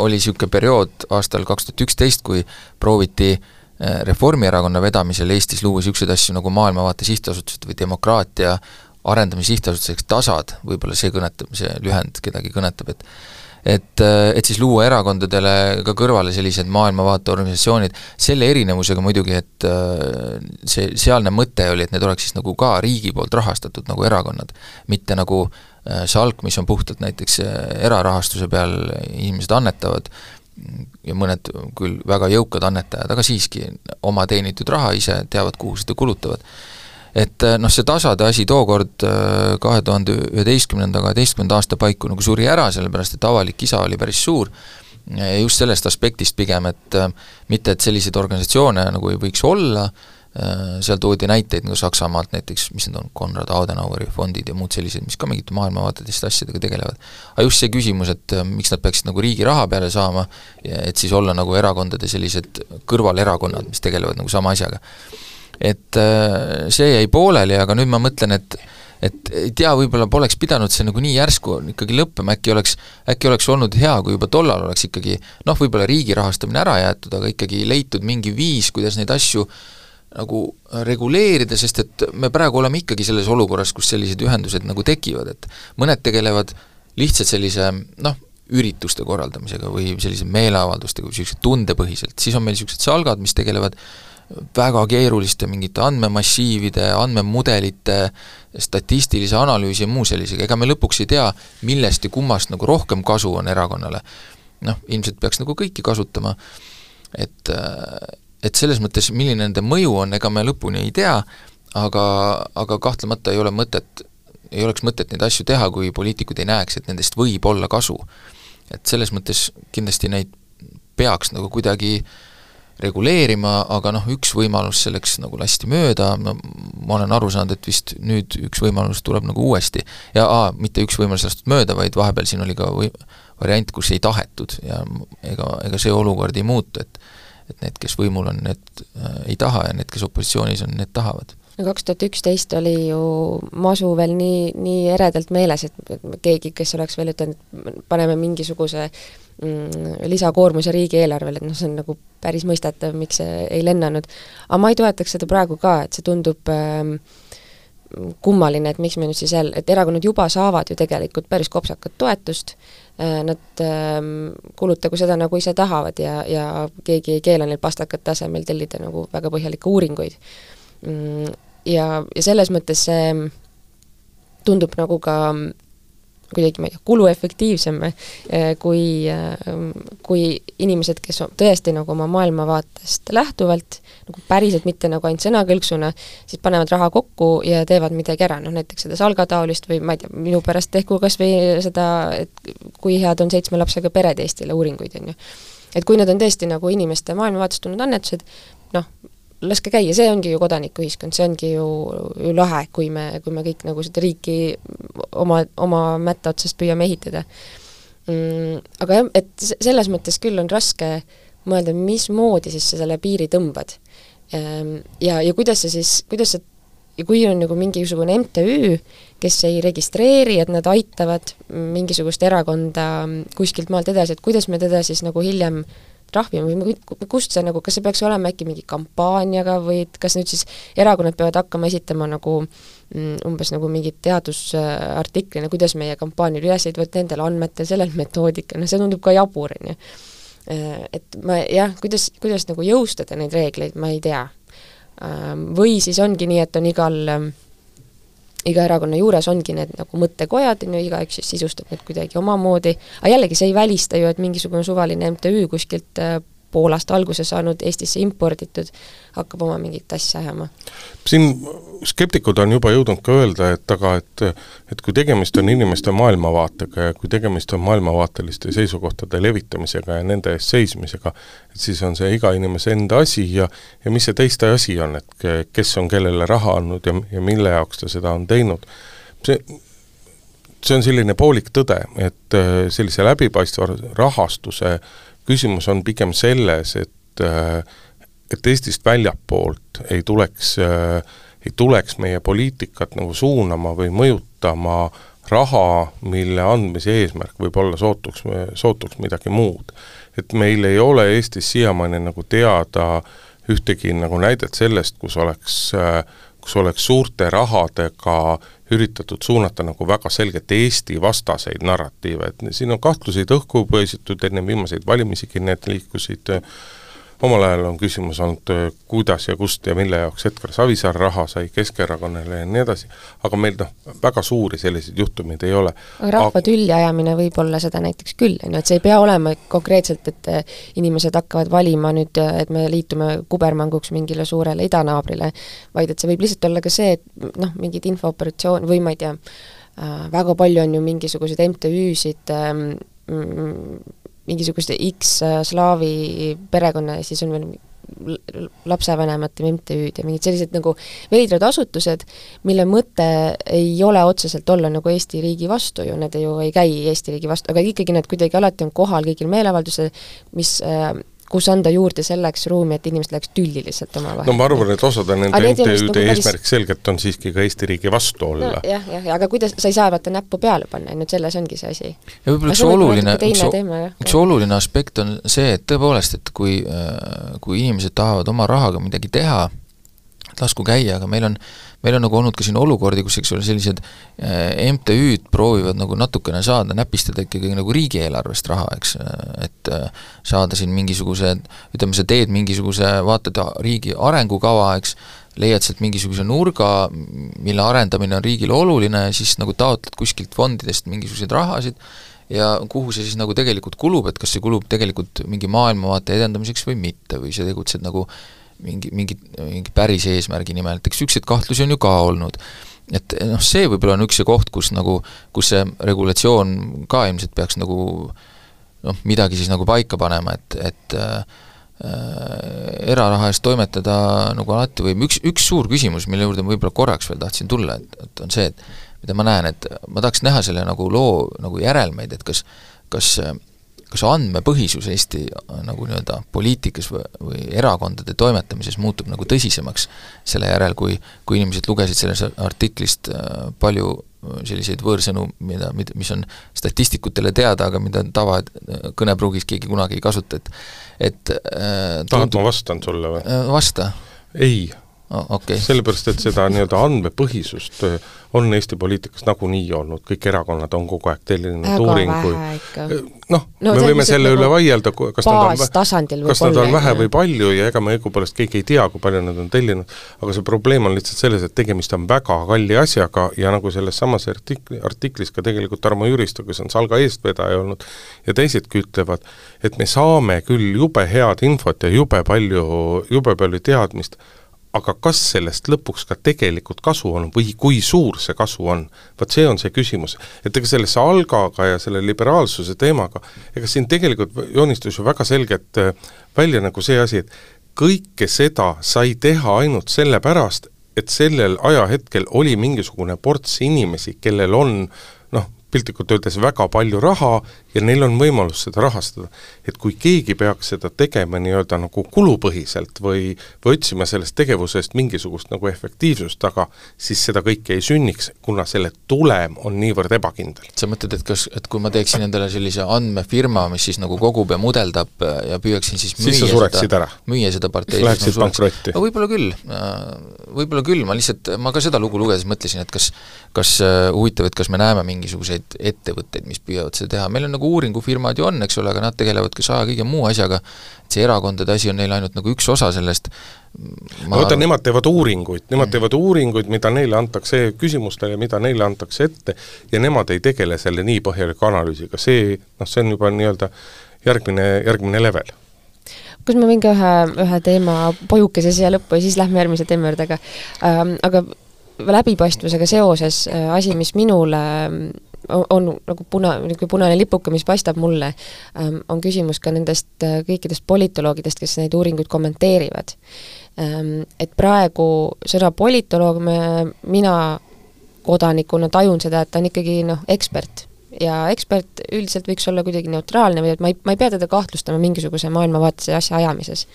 oli niisugune periood aastal kaks tuhat üksteist, kui prooviti äh, Äh, Reformierakonna vedamisel Eestis luua niisuguseid asju nagu maailmavaate sihtasutused või demokraatia arendamise sihtasutuseks TASAD, võib-olla see kõnetab, see lühend kedagi kõnetab, et et, äh, et siis luua erakondadele ka kõrvale sellised maailmavaate organisatsioonid, selle erinevusega muidugi, et äh, see, sealne mõte oli, et need oleks siis nagu ka riigi poolt rahastatud nagu erakonnad, mitte nagu SALK, mis on puhtalt näiteks erarahastuse peal, inimesed annetavad, ja mõned küll väga jõukad annetajad, aga siiski oma teenitud raha ise teavad, kuhu seda kulutavad. et eh, noh, see tasade asi tookord eh, kahe tuhande üheteistkümnenda, kaheteistkümnenda aasta paiku nagu suri ära, sellepärast et avalik kisa oli päris suur, just sellest aspektist pigem, et eh, mitte, et selliseid organisatsioone nagu ei võiks olla, seal toodi näiteid nagu Saksamaalt näiteks, mis need on, Konrad Adenaueri fondid ja muud sellised, mis ka mingite maailmavaateliste asjadega tegelevad. aga just see küsimus, et äh, miks nad peaksid nagu riigi raha peale saama, et siis olla nagu erakondade sellised kõrvalerakonnad, mis tegelevad nagu sama asjaga. et äh, see jäi pooleli, aga nüüd ma mõtlen, et et ei tea, võib-olla poleks pidanud see nagu nii järsku ikkagi lõppema, äkki oleks, äkki oleks olnud hea, kui juba tollal oleks ikkagi noh, võib-olla riigi rahastamine ära jäetud, aga ikkagi leitud mingi viis, kuidas neid asju äh, nagu reguleerida, sest et me praegu oleme ikkagi selles olukorras, kus sellised ühendused nagu tekivad, et mõned tegelevad lihtsalt sellise noh, ürituste korraldamisega või sellise meeleavaldustega või niisuguse tundepõhiselt, siis on meil niisugused salgad, mis tegelevad väga keeruliste mingite andmemassiivide, andmemudelite, statistilise analüüsi ja muu sellisega, ega me lõpuks ei tea, millest ja kummast nagu rohkem kasu on erakonnale. noh, ilmselt peaks nagu kõiki kasutama, et et selles mõttes, milline nende mõju on, ega me lõpuni ei tea, aga, aga kahtlemata ei ole mõtet, ei oleks mõtet neid asju teha, kui poliitikud ei näeks, et nendest võib olla kasu. et selles mõttes kindlasti neid peaks nagu kuidagi reguleerima, aga noh, üks võimalus selleks nagu lasti mööda, no ma olen aru saanud, et vist nüüd üks võimalus tuleb nagu uuesti. ja aa, mitte üks võimalus lastud mööda, vaid vahepeal siin oli ka või-, variant, kus ei tahetud ja ega, ega see olukord ei muutu, et et need, kes võimul on, need äh, ei taha ja need, kes opositsioonis on, need tahavad no kaks tuhat üksteist oli ju masu veel nii, nii eredalt meeles, et keegi, kes oleks veel ütelnud, paneme mingisuguse mm, lisakoormuse riigieelarvele, et noh, see on nagu päris mõistetav, miks see ei lennanud. aga ma ei toetaks seda praegu ka, et see tundub äh, kummaline, et miks me nüüd siis jälle, et erakonnad juba saavad ju tegelikult päris kopsakat toetust, äh, nad ähm, kulutagu seda, nagu ise tahavad ja, ja keegi ei keela neil pastakate asemel tellida nagu väga põhjalikke uuringuid. Mm, ja, ja selles mõttes see tundub nagu ka kuidagi, ma ei tea, kuluefektiivsem eh, kui, eh, kui inimesed, kes tõesti nagu oma maailmavaatest lähtuvalt, nagu päriselt mitte nagu ainult sõnakõlksuna, siis panevad raha kokku ja teevad midagi ära, noh näiteks seda salgataolist või ma ei tea, minu pärast tehku kas või seda, et kui head on seitsme lapsega pered Eestile, uuringuid, on ju. et kui need on tõesti nagu inimeste maailmavaatest tulnud annetused, noh, laske käia, see ongi ju kodanikuühiskond, see ongi ju, ju lahe, kui me, kui me kõik nagu seda riiki oma, oma mätta otsast püüame ehitada mm,. Aga jah, et selles mõttes küll on raske mõelda, mismoodi siis sa selle piiri tõmbad. Ehm, ja, ja kuidas sa siis, kuidas sa ja kui on nagu mingisugune MTÜ, kes ei registreeri, et nad aitavad mingisugust erakonda kuskilt maalt edasi, et kuidas me teda siis nagu hiljem trahvima või kust see nagu, kas see peaks olema äkki mingi kampaaniaga või et kas nüüd siis erakonnad peavad hakkama esitama nagu mm, umbes nagu mingit teadusartiklina, kuidas meie kampaaniad üles ehitavad nendel andmetel, sellel metoodikal, noh see tundub ka jabur, on ju. Äh, et ma jah, kuidas, kuidas nagu jõustada neid reegleid, ma ei tea. Ähm, või siis ongi nii, et on igal iga erakonna juures ongi need nagu mõttekojad, on ju, igaüks siis sisustab need kuidagi omamoodi, aga jällegi, see ei välista ju, et mingisugune suvaline MTÜ kuskilt äh, Poolast alguse saanud, Eestisse imporditud, hakkab oma mingit asja ajama. siin skeptikud on juba jõudnud ka öelda, et aga et et kui tegemist on inimeste maailmavaatega ja kui tegemist on maailmavaateliste seisukohtade levitamisega ja nende eest seismisega, et siis on see iga inimese enda asi ja ja mis see teiste asi on, et kes on kellele raha andnud ja, ja mille jaoks ta seda on teinud. see see on selline poolik tõde, et sellise läbipaistva rahastuse küsimus on pigem selles, et äh, et Eestist väljapoolt ei tuleks, äh, ei tuleks meie poliitikat nagu suunama või mõjutama raha, mille andmise eesmärk võib olla sootuks, sootuks midagi muud. et meil ei ole Eestis siiamaani nagu teada ühtegi nagu näidet sellest, kus oleks, äh, kus oleks suurte rahadega üritatud suunata nagu väga selgelt Eesti-vastaseid narratiive, et siin on kahtluseid õhku põesitud, enne viimaseid valimisigi need liikusid äh, omal ajal on küsimus olnud, äh, kuidas ja kust ja mille jaoks Edgar Savisaar raha sai Keskerakonnale ja nii edasi, aga meil noh, väga suuri selliseid juhtumeid ei ole. rahva aga... tülli ajamine võib olla seda näiteks küll, on ju, et see ei pea olema konkreetselt, et äh, inimesed hakkavad valima nüüd, äh, et me liitume kubermanguks mingile suurele idanaabrile, vaid et see võib lihtsalt olla ka see, et noh, mingid infooperatsioon või ma ei tea, väga palju on ju mingisuguseid MTÜ-sid ähm,, mingisugust X slaavi perekonna ja siis on veel lapsevanemate MTÜ-d ja mingid sellised nagu veidrad asutused, mille mõte ei ole otseselt olla nagu Eesti riigi vastu ju, need ju ei käi Eesti riigi vastu, aga ikkagi nad kuidagi alati on kohal kõigil meeleavaldusel, mis äh, kus anda juurde selleks ruumi, et inimesed läheks tülli lihtsalt omavahel. no ma arvan, et osade nende MTÜ-de nagu eesmärk päris... selgelt on siiski ka Eesti riigi vastu olla no,. jah, jah, aga kuidas, sa ei saa vaata näppu peale panna, on ju, et selles ongi see asi. ja võib-olla üks oluline, üks, üks oluline aspekt on see, et tõepoolest, et kui, äh, kui inimesed tahavad oma rahaga midagi teha, lasku käia, aga meil on, meil on nagu olnud ka siin olukordi, kus eks ole, sellised äh, MTÜ-d proovivad nagu natukene saada, näpistada ikkagi nagu riigieelarvest raha, eks, et äh, saada siin mingisuguse, ütleme, sa teed mingisuguse, vaatad riigi arengukava, eks, leiad sealt mingisuguse nurga, mille arendamine on riigile oluline siis nagu taotled kuskilt fondidest mingisuguseid rahasid ja kuhu see siis nagu tegelikult kulub, et kas see kulub tegelikult mingi maailmavaate edendamiseks või mitte, või sa tegutsed nagu äh, mingi, mingi, mingi päris eesmärgi nimel, et eks niisuguseid kahtlusi on ju ka olnud. et noh, see võib-olla on üks see koht, kus nagu, kus see regulatsioon ka ilmselt peaks nagu noh, midagi siis nagu paika panema, et, et äh, eraraha eest toimetada nagu alati võib, üks, üks suur küsimus, mille juurde ma võib-olla korraks veel tahtsin tulla, et, et on see, et mida ma näen, et ma tahaks näha selle nagu loo nagu järelmeid, et kas, kas kas andmepõhisus Eesti äh, nagu nii-öelda poliitikas või, või erakondade toimetamises muutub nagu tõsisemaks selle järel, kui, kui inimesed lugesid sellest artiklist äh, palju äh, selliseid võõrsõnu, mida, mida, mis on statistikutele teada, aga mida tava kõnepruugis keegi kunagi ei kasuta, et et äh, tahad, ma vastan sulle või? Vasta. ei. Okay. sellepärast, et seda nii-öelda andmepõhisust on Eesti poliitikas nagunii olnud, kõik erakonnad on kogu aeg tellinud uuringuid, noh no,, me võime selle nagu üle vaielda, kas nad on, kas nad on vähe või palju ja ega me õigupoolest keegi ei tea, kui palju nad on tellinud, aga see probleem on lihtsalt selles, et tegemist on väga kalli asjaga ja nagu selles samas artikli, artiklis ka tegelikult Tarmo Jüristo, kes on Salga eestvedaja olnud, ja teisedki ütlevad, et me saame küll jube head infot ja jube palju, jube palju teadmist, aga kas sellest lõpuks ka tegelikult kasu on või kui suur see kasu on, vot see on see küsimus. et ega selle salgaga ja selle liberaalsuse teemaga, ega siin tegelikult joonistus ju väga selgelt äh, välja nagu see asi, et kõike seda sai teha ainult sellepärast, et sellel ajahetkel oli mingisugune ports inimesi, kellel on piltlikult öeldes väga palju raha ja neil on võimalus seda rahastada. et kui keegi peaks seda tegema nii-öelda nagu kulupõhiselt või, või otsima sellest tegevusest mingisugust nagu efektiivsust taga, siis seda kõike ei sünniks, kuna selle tulem on niivõrd ebakindel. sa mõtled, et kas, et kui ma teeksin endale sellise andmefirma, mis siis nagu kogub ja mudeldab ja püüaksin siis müüa siis sa sureksid ära? müüa seda parteid Läheksid pankrotti? no võib-olla küll, võib-olla küll, ma lihtsalt, ma ka seda lugu lugedes mõtlesin, et kas kas äh, huvitav, et kas me näeme mingisuguseid ettevõtteid, mis püüavad seda teha, meil on nagu uuringufirmad ju on, eks ole, aga nad tegelevad ka saja kõige muu asjaga, et see erakondade asi on neil ainult nagu üks osa sellest, ma vaata, nemad teevad uuringuid, nemad mm. teevad uuringuid, mida neile antakse küsimustele, mida neile antakse ette, ja nemad ei tegele selle nii põhjaliku analüüsiga, see noh, see on juba nii-öelda järgmine, järgmine level. Kas ma võin ka ühe, ühe teema pojukese siia lõppu ja siis lähme järgmise teema juurde, aga ähm, aga läbipaistvusega seoses äh, asi, mis minule on, on nagu puna, niisugune punane lipuke, mis paistab mulle, ähm, on küsimus ka nendest äh, kõikidest politoloogidest, kes neid uuringuid kommenteerivad. Ähm, et praegu sõna politoloog me, mina kodanikuna tajun seda, et ta on ikkagi noh, ekspert. Ja ekspert üldiselt võiks olla kuidagi neutraalne või et ma ei, ma ei pea teda kahtlustama mingisuguse maailmavaatese asja ajamises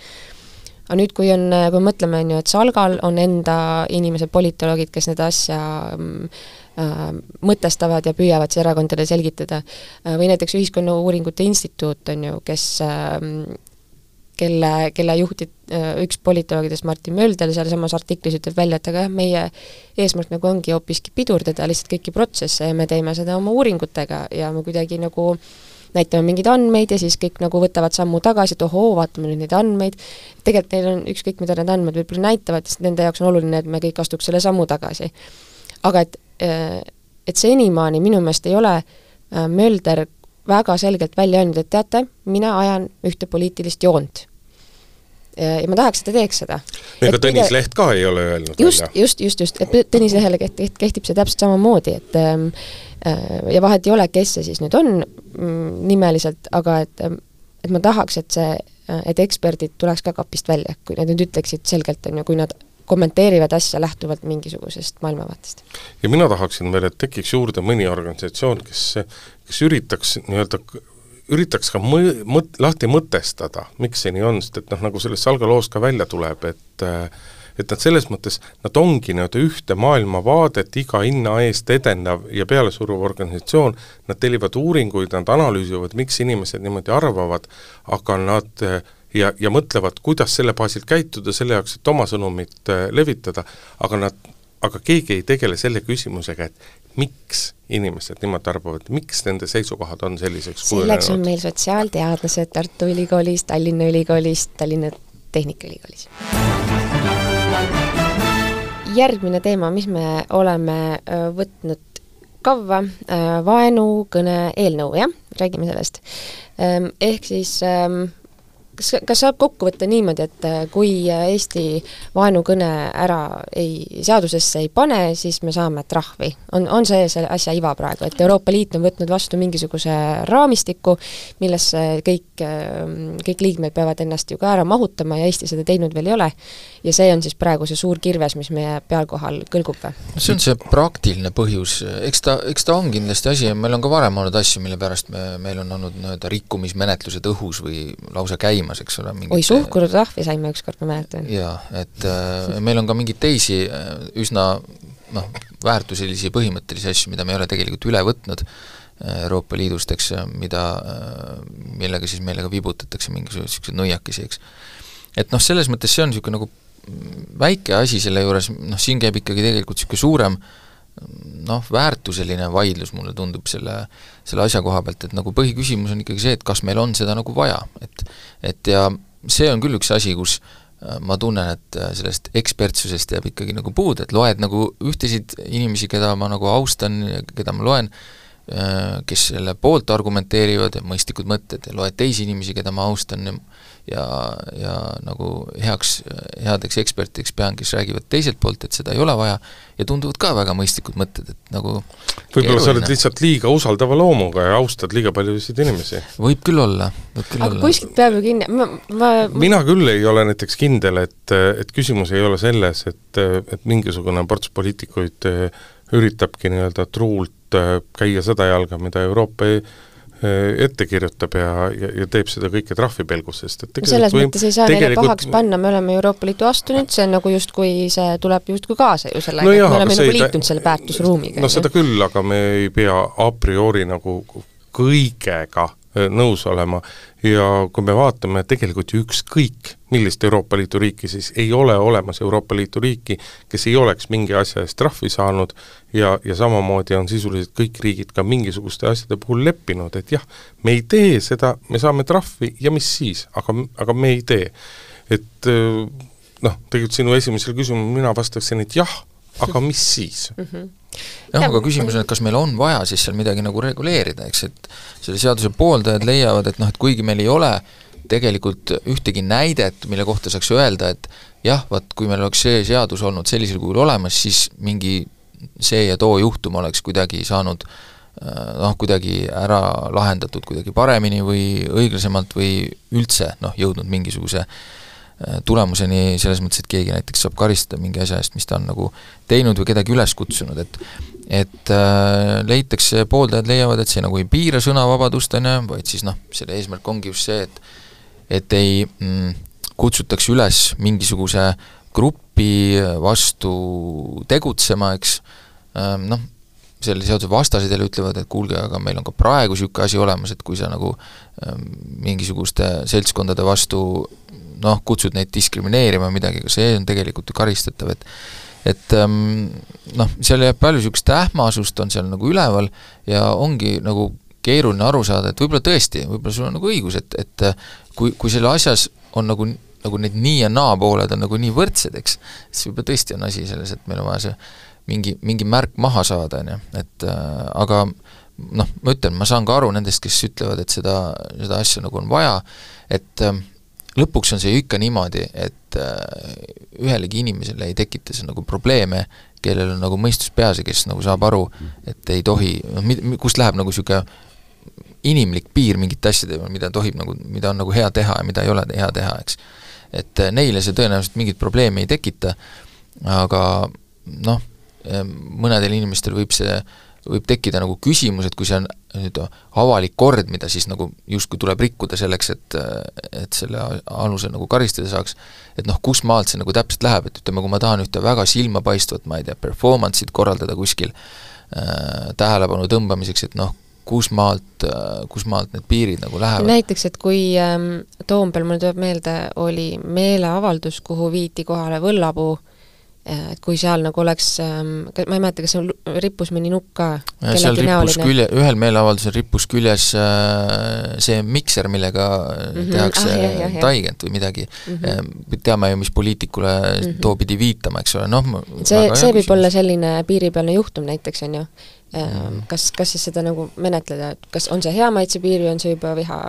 aga nüüd, kui on, kui mõtleme, on ju, et Salgal on enda inimesed, politoloogid, kes neid asja äh, mõtestavad ja püüavad siis erakondadele selgitada. Äh,, või näiteks Ühiskonnauuringute Instituut, on ju, kes äh, kelle, kelle juhti äh, üks politoloogidest, Martin Mölder, sealsamas artiklis ütleb välja, et aga jah, meie eesmärk nagu ongi hoopiski pidurdada lihtsalt kõiki protsesse ja me teeme seda oma uuringutega ja me kuidagi nagu äh, näitame mingeid andmeid ja siis kõik nagu võtavad sammu tagasi, et ohoo, vaatame nüüd neid andmeid, tegelikult neil on ükskõik, mida need andmed võib-olla näitavad, sest nende jaoks on oluline, et me kõik astuks selle sammu tagasi. aga et, äh, et senimaani minu meelest ei ole äh, Mölder väga selgelt välja öelnud, et teate, mina ajan ühte poliitilist joont ja ma tahaks, et ta teeks seda. ega Tõnis pide... Leht ka ei ole öelnud just, just, just, just, et Tõnis Lehele kehtib, kehtib see täpselt samamoodi, et ähm, äh, ja vahet ei ole, kes see siis nüüd on mm, nimeliselt, aga et ähm, et ma tahaks, et see, et eksperdid tuleks ka kapist välja, kui nad nüüd ütleksid selgelt, on ju, kui nad kommenteerivad asja lähtuvalt mingisugusest maailmavaatest. ja mina tahaksin veel, et tekiks juurde mõni organisatsioon, kes, kes üritaks nii-öelda üritaks ka mõ-, mõt-, lahti mõtestada, miks see nii on, sest et noh, nagu sellest Salga loost ka välja tuleb, et et nad selles mõttes, nad ongi nii-öelda ühte maailmavaadet iga hinna eest edendav ja pealesuruv organisatsioon, nad tellivad uuringuid, nad analüüsivad, miks inimesed niimoodi arvavad, aga nad ja, ja mõtlevad, kuidas selle baasilt käituda, selle jaoks, et oma sõnumit levitada, aga nad, aga keegi ei tegele selle küsimusega, et miks inimesed niimoodi arvavad, miks nende seisukohad on selliseks selleks on meil sotsiaalteadlased Tartu Ülikoolis, Tallinna Ülikoolis, Tallinna Tehnikaülikoolis. järgmine teema, mis me oleme võtnud kavva, vaenukõne eelnõu, jah, räägime sellest. Ehk siis kas, kas saab kokku võtta niimoodi, et äh, kui Eesti vaenukõne ära ei, seadusesse ei pane, siis me saame trahvi? on, on see selle asja iva praegu, et Euroopa Liit on võtnud vastu mingisuguse raamistiku, millesse kõik, ähm, kõik liikmed peavad ennast ju ka ära mahutama ja Eesti seda teinud veel ei ole, ja see on siis praegu see suur kirves, mis meie peal kohal kõlgub või? see on see praktiline põhjus, eks ta, eks ta on kindlasti asi ja meil on ka varem olnud asju, mille pärast me, meil on olnud nii-öelda rikkumismenetlused õhus või lausa käimas, käimas, eks ole. oi, suhkrutrahvi saime ükskord, ma mäletan. jaa, et äh, meil on ka mingeid teisi äh, üsna noh, väärtuselisi põhimõttelisi asju, mida me ei ole tegelikult üle võtnud äh, Euroopa Liidust, eks, mida, äh, millega siis meile ka vibutatakse mingisuguseid niisuguseid nõiakesi, eks. et noh, selles mõttes see on niisugune nagu väike asi selle juures, noh siin käib ikkagi tegelikult niisugune suurem äh, noh, väärtuseline vaidlus mulle tundub selle, selle asja koha pealt, et nagu põhiküsimus on ikkagi see, et kas meil on seda nagu vaja, et et ja see on küll üks asi, kus äh, ma tunnen, et äh, sellest ekspertsusest jääb ikkagi nagu puudu, et loed nagu ühtesid inimesi, keda ma nagu austan, keda ma loen, äh, kes selle poolt argumenteerivad, mõistlikud mõtted, ja loed teisi inimesi, keda ma austan ja, ja nagu heaks, headeks ekspertideks pean, kes räägivad teiselt poolt, et seda ei ole vaja, ja tunduvad ka väga mõistlikud mõtted, et nagu võib-olla sa oled lihtsalt liiga usaldava loomuga ja austad liiga paljusid inimesi. võib küll olla, võib küll aga olla. kuskilt peab ju kinni, ma, ma mina küll ei ole näiteks kindel, et, et küsimus ei ole selles, et, et mingisugune ports poliitikuid üritabki nii-öelda truult käia seda jalga, mida Euroopa ei Äh, ette kirjutab ja, ja, ja teeb seda kõike trahvipelgus, sest et selles või, mõttes ei saa neile pahaks panna, me oleme Euroopa Liitu astunud, see on nagu justkui, see tuleb justkui kaasa ju sellega no, et me oleme nagu liitunud selle väärtusruumiga. no seda küll, aga me ei pea a priori nagu kõigega Äh, nõus olema ja kui me vaatame tegelikult ju ükskõik, millist Euroopa Liidu riiki, siis ei ole olemas Euroopa Liidu riiki, kes ei oleks mingi asja eest trahvi saanud ja, ja samamoodi on sisuliselt kõik riigid ka mingisuguste asjade puhul leppinud, et jah, me ei tee seda, me saame trahvi ja mis siis, aga, aga me ei tee. et äh, noh, tegelikult sinu esimesele küsimusele mina vastaksin, et jah, aga mis siis mm? -hmm jah, aga küsimus on, et kas meil on vaja siis seal midagi nagu reguleerida, eks, et selle seaduse pooldajad leiavad, et noh, et kuigi meil ei ole tegelikult ühtegi näidet, mille kohta saaks öelda, et jah, vaat kui meil oleks see seadus olnud sellisel kujul olemas, siis mingi see ja too juhtum oleks kuidagi saanud noh, kuidagi ära lahendatud kuidagi paremini või õiglasemalt või üldse noh, jõudnud mingisuguse äh, Äh, tulemuseni selles mõttes, et keegi näiteks saab karistada mingi asja eest, mis ta on nagu teinud või kedagi üles kutsunud, et et äh, leitakse, pooldajad leiavad, et see nagu ei piira sõnavabadust, on ju, vaid siis noh, selle eesmärk ongi just see, et et ei mm, kutsutaks üles mingisuguse grupi vastu tegutsema, eks. Äh,, noh, selle seaduse vastased jälle ütlevad, et kuulge, aga meil on ka praegu niisugune asi olemas, et kui sa nagu äh, mingisuguste seltskondade vastu noh, kutsud neid diskrimineerima midagi, aga see on tegelikult ju karistatav, et et ähm, noh, seal jääb palju niisugust ähmasust, on seal nagu üleval ja ongi nagu keeruline aru saada, et võib-olla tõesti, võib-olla sul on nagu õigus, et, et kui, kui selle asjas on nagu, nagu need nii ja naa pooled on nagu nii võrdsed, eks, siis võib-olla tõesti on asi selles, et meil on vaja see mingi, mingi märk maha saada, on ju, et äh, aga noh, ma ütlen, ma saan ka aru nendest, kes ütlevad, et seda, seda asja nagu on vaja, et äh, lõpuks on see ju ikka niimoodi, et äh, ühelegi inimesele ei tekita see nagu probleeme, kellel on nagu mõistus peas ja kes nagu saab aru, et ei tohi, noh, kust läheb nagu niisugune inimlik piir mingite asjade peal, mida tohib nagu, mida on nagu hea teha ja mida ei ole hea teha, eks. et äh, neile see tõenäoliselt mingit probleemi ei tekita, aga noh, mõnedel inimestel võib see võib tekkida nagu küsimus, et kui see on nüüd avalik kord, mida siis nagu justkui tuleb rikkuda selleks, et et selle alusel nagu karistada saaks, et noh, kus maalt see nagu täpselt läheb, et ütleme, kui ma tahan ühte väga silmapaistvat, ma ei tea, performance'it korraldada kuskil äh, tähelepanu tõmbamiseks, et noh, kus maalt, kus maalt need piirid nagu lähevad? näiteks, et kui ähm, Toompeal, mulle tuleb meelde, oli meeleavaldus, kuhu viidi kohale võllapuu, et kui seal nagu oleks, ähm, ma ei mäleta, kas seal rippus mõni nukk ka? seal rippus külje, ühel meeleavaldusel rippus küljes äh, see mikser, millega mm -hmm. tehakse ah, taigent või midagi mm. -hmm. teame ju, mis poliitikule mm -hmm. too pidi viitama, eks ole, noh see, see võib olla selline piiripealne juhtum näiteks, on ju. Kas, kas siis seda nagu menetleda, et kas on see hea maitsepiir või on see juba viha,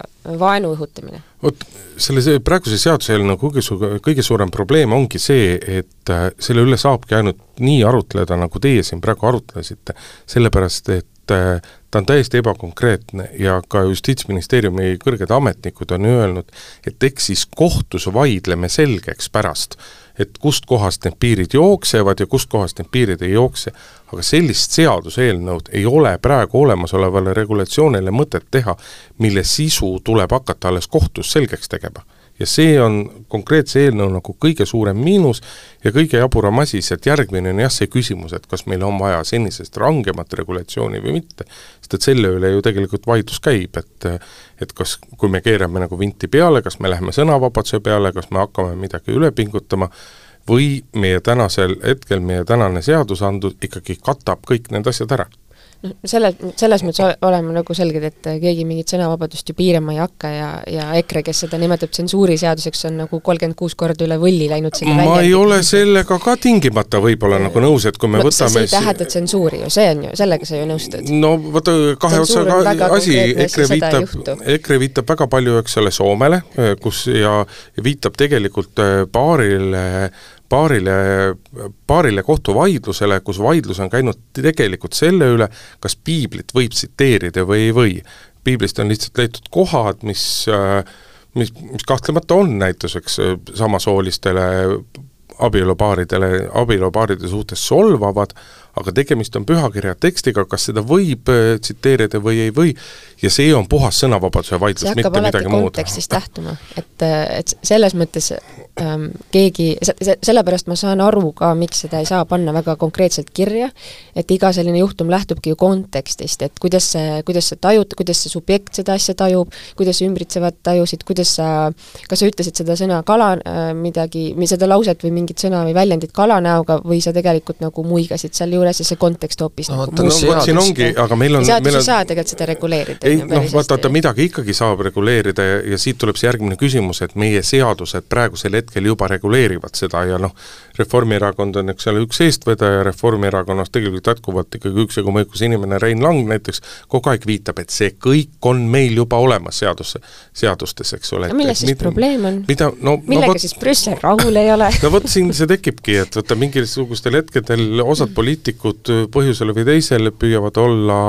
vaenu õhutamine? vot selle, praeguse seaduseelnõu kõige su-, kõige suurem probleem ongi see, et äh, selle üle saabki ainult nii arutleda, nagu teie siin praegu arutlesite, sellepärast et äh, ta on täiesti ebakonkreetne ja ka Justiitsministeeriumi kõrged ametnikud on öelnud, et eks siis kohtus vaidleme selgeks pärast, et kust kohast need piirid jooksevad ja kust kohast need piirid ei jookse, aga sellist seaduseelnõud ei ole praegu olemasolevale regulatsioonile mõtet teha, mille sisu tuleb hakata alles kohtus selgeks tegema ja see on konkreetse eelnõu nagu kõige suurem miinus ja kõige jaburam asi, sest järgmine on jah, see küsimus, et kas meil on vaja senisest rangemat regulatsiooni või mitte, sest et selle üle ju tegelikult vaidlus käib, et et kas, kui me keerame nagu vinti peale, kas me läheme sõnavabaduse peale, kas me hakkame midagi üle pingutama, või meie tänasel hetkel, meie tänane seadusandlus ikkagi katab kõik need asjad ära noh, selle, selles mõttes oleme nagu selged, et keegi mingit sõnavabadust ju piirama ei hakka ja, ja EKRE, kes seda nimetab tsensuuriseaduseks, on nagu kolmkümmend kuus korda üle võlli läinud selle ma välja. ei ole sellega ka tingimata võib-olla nagu nõus, et kui me no, võtame see ei tähenda tsensuuri ju, see on ju, sellega sa ju nõustud. no vaata, kahe otsaga asi, EKRE viitab, EKRE viitab väga palju, eks ole, Soomele, kus ja, ja viitab tegelikult paarile paarile, paarile kohtuvaidlusele, kus vaidlus on käinud tegelikult selle üle, kas piiblit võib tsiteerida või ei või. piiblist on lihtsalt leitud kohad, mis mis, mis kahtlemata on näituseks samasoolistele abielupaaridele, abielupaaride suhtes solvavad, aga tegemist on pühakirja tekstiga, kas seda võib tsiteerida või ei või, ja see on puhas sõnavabaduse vaidlus, mitte midagi muud. kontekstist lähtuma, et, et selles mõttes ähm, keegi, se-, sellepärast ma saan aru ka, miks seda ei saa panna väga konkreetselt kirja, et iga selline juhtum lähtubki ju kontekstist, et kuidas see, kuidas sa tajud, kuidas see subjekt seda asja tajub, kuidas sa ümbritsevat tajusid, kuidas sa, kas sa ütlesid seda sõna kala äh, midagi, või seda lauset või mingit sõna või väljendit kalanäoga või sa tegelikult nagu muigasid seal juures ja see kontekst hoopis no, nagu no, vot siin ongi, aga meil on seadus ei saa tegelikult seda reguleerida. ei noh, vaata, vaata midagi ikkagi saab reguleerida ja, ja siit tuleb see järgmine küsimus, et meie seadused praegusel hetkel juba reguleerivad seda ja noh, Reformierakond on, eks ole, üks eestvedaja, Reformierakonnas tegelikult jätkuvalt ikkagi üksjagu mõjukas inimene, Rein Lang näiteks, kogu aeg viitab, et see kõik on meil juba olemas seadusse, seadustes, eks ole. milles siis mida, probleem on? mida, no millega no, võt, siis Brüssel rahul ei ole no vot, siin see tekibki, et vaata, mingisugustel hetkedel osad poliitikud põhjusel või teisel püüavad olla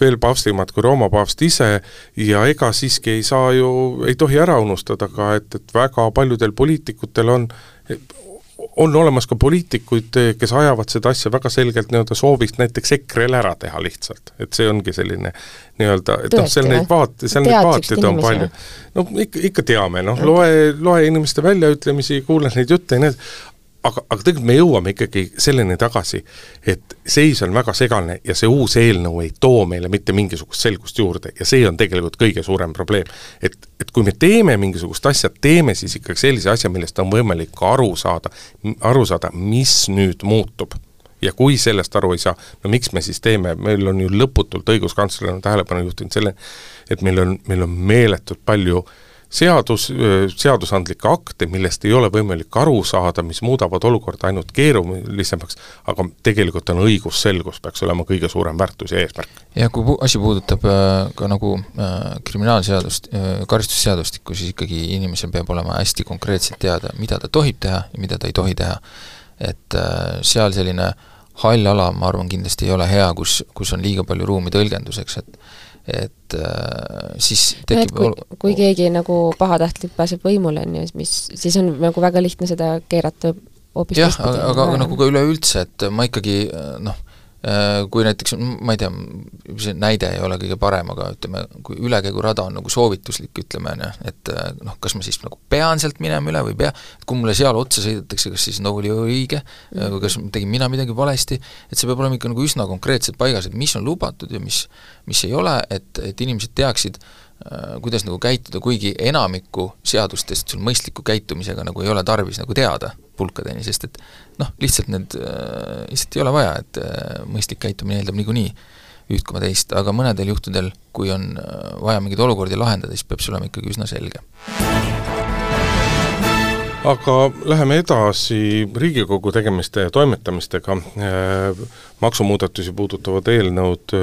veel paavstimad kui Rooma paavst ise ja ega siiski ei saa ju, ei tohi ära unustada ka, et, et väga paljudel poliitikutel on on olemas ka poliitikuid, kes ajavad seda asja väga selgelt nii-öelda soovist näiteks EKRE-l ära teha lihtsalt, et see ongi selline nii-öelda, et noh, seal neid vaat-, seal neid vaateid on palju. no ikka, ikka teame, noh, loe, loe inimeste väljaütlemisi, kuule neid jutte ja nii edasi, aga, aga tegelikult me jõuame ikkagi selleni tagasi, et seis on väga segane ja see uus eelnõu ei too meile mitte mingisugust selgust juurde ja see on tegelikult kõige suurem probleem. et, et kui me teeme mingisugust asja, teeme siis ikkagi sellise asja, millest on võimalik ka aru saada, aru saada, mis nüüd muutub ja kui sellest aru ei saa, no miks me siis teeme, meil on ju lõputult, õiguskantsler on tähelepanu juhtinud selle, et meil on, meil on meeletult palju äh, seadus, seadusandlikke akte, millest ei ole võimalik aru saada, mis muudavad olukorda ainult keerulisemaks, aga tegelikult on õigusselgus, peaks olema kõige suurem väärtus ja eesmärk. ja kui asi puudutab ka nagu kriminaalseadust karistusseadustikku, siis ikkagi inimesel peab olema hästi konkreetselt teada, mida ta tohib teha ja mida ta ei tohi teha. et seal selline hall ala, ma arvan, kindlasti ei ole hea, kus, kus on liiga palju ruumi tõlgenduseks, et et äh, siis no tekib kui ol-, kui keegi nagu pahatahtlik pääseb võimule, on ju, mis, siis on nagu väga lihtne seda keerata hoopis jah, aga, aga nagu ka üleüldse, et ma ikkagi noh, kui näiteks, ma ei tea, see näide ei ole kõige parem, aga ütleme, kui ülekäigurada on nagu soovituslik, ütleme, on ju, et noh, kas ma siis nagu pean sealt minema üle või ei pea, et kui mulle seal otsa sõidetakse, kas siis nagu oli õige või kas tegin mina midagi valesti, et see peab olema ikka nagu üsna konkreetselt paigas, et mis on lubatud ja mis, mis ei ole, et, et inimesed teaksid, kuidas nagu käituda, kuigi enamikku seadustest sul mõistliku käitumisega nagu ei ole tarvis nagu teada pulkadeni, sest et noh, lihtsalt need äh,, lihtsalt ei ole vaja, et äh, mõistlik käitumine eeldab niikuinii üht koma teist, aga mõnedel juhtudel, kui on äh, vaja mingeid olukordi lahendada, siis peab see olema ikkagi üsna selge. aga läheme edasi Riigikogu tegemiste ja toimetamistega, maksumuudatusi puudutavad eelnõud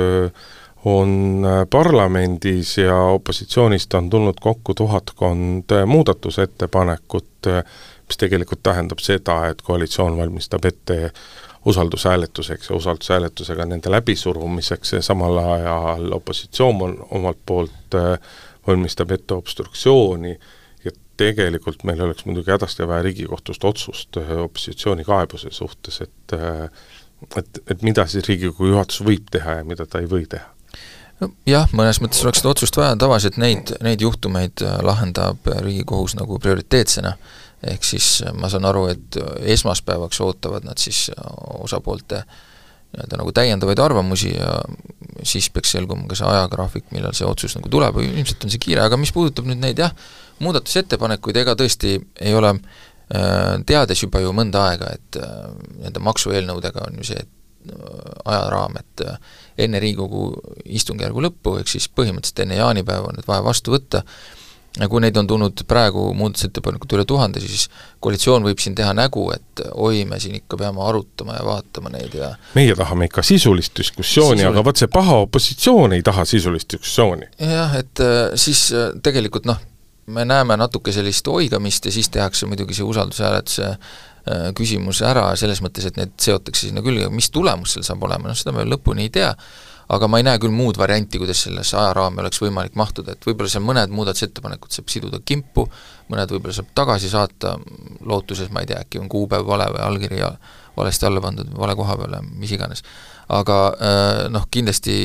on parlamendis ja opositsioonist on tulnud kokku tuhatkond muudatusettepanekut, mis tegelikult tähendab seda, et koalitsioon valmistab ette usaldushääletuseks ja usaldushääletusega nende läbisurumiseks ja samal ajal opositsioon on omalt poolt valmistab ette obstruktsiooni ja tegelikult meil oleks muidugi hädasti vaja Riigikohtust otsust opositsiooni kaebuse suhtes, et et, et mida siis Riigikogu juhatus võib teha ja mida ta ei või teha no jah, mõnes mõttes oleks seda otsust vaja, tavaliselt neid, neid juhtumeid lahendab Riigikohus nagu prioriteetsena, ehk siis ma saan aru, et esmaspäevaks ootavad nad siis osapoolte nii-öelda nagu täiendavaid arvamusi ja siis peaks selguma ka see ajagraafik, millal see otsus nagu tuleb, ilmselt on see kiire, aga mis puudutab nüüd neid jah, muudatusettepanekuid, ega tõesti ei ole teades juba ju mõnda aega, et nende maksueelnõudega on ju see ajaraam, et enne Riigikogu istungjärgu lõppu, ehk siis põhimõtteliselt enne jaanipäeva on need vaja vastu võtta, ja kui neid on tulnud praegu muudatusettepanekut üle tuhande, siis koalitsioon võib siin teha nägu, et oi, me siin ikka peame arutama ja vaatama neid ja meie tahame ikka sisulist diskussiooni Sisul..., aga vot see paha opositsioon ei taha sisulist diskussiooni. jah, et siis tegelikult noh, me näeme natuke sellist oigamist ja siis tehakse muidugi see usaldushääletuse küsimus ära selles mõttes, et need seotakse sinna külge, mis tulemus seal saab olema, noh seda me lõpuni ei tea, aga ma ei näe küll muud varianti, kuidas sellesse ajaraami oleks võimalik mahtuda, et võib-olla seal mõned muudatusettepanekud saab siduda kimpu, mõned võib-olla saab tagasi saata, lootuses, ma ei tea, äkki on kuupäev vale või allkiri valesti alla pandud vale koha peale, mis iganes. aga noh, kindlasti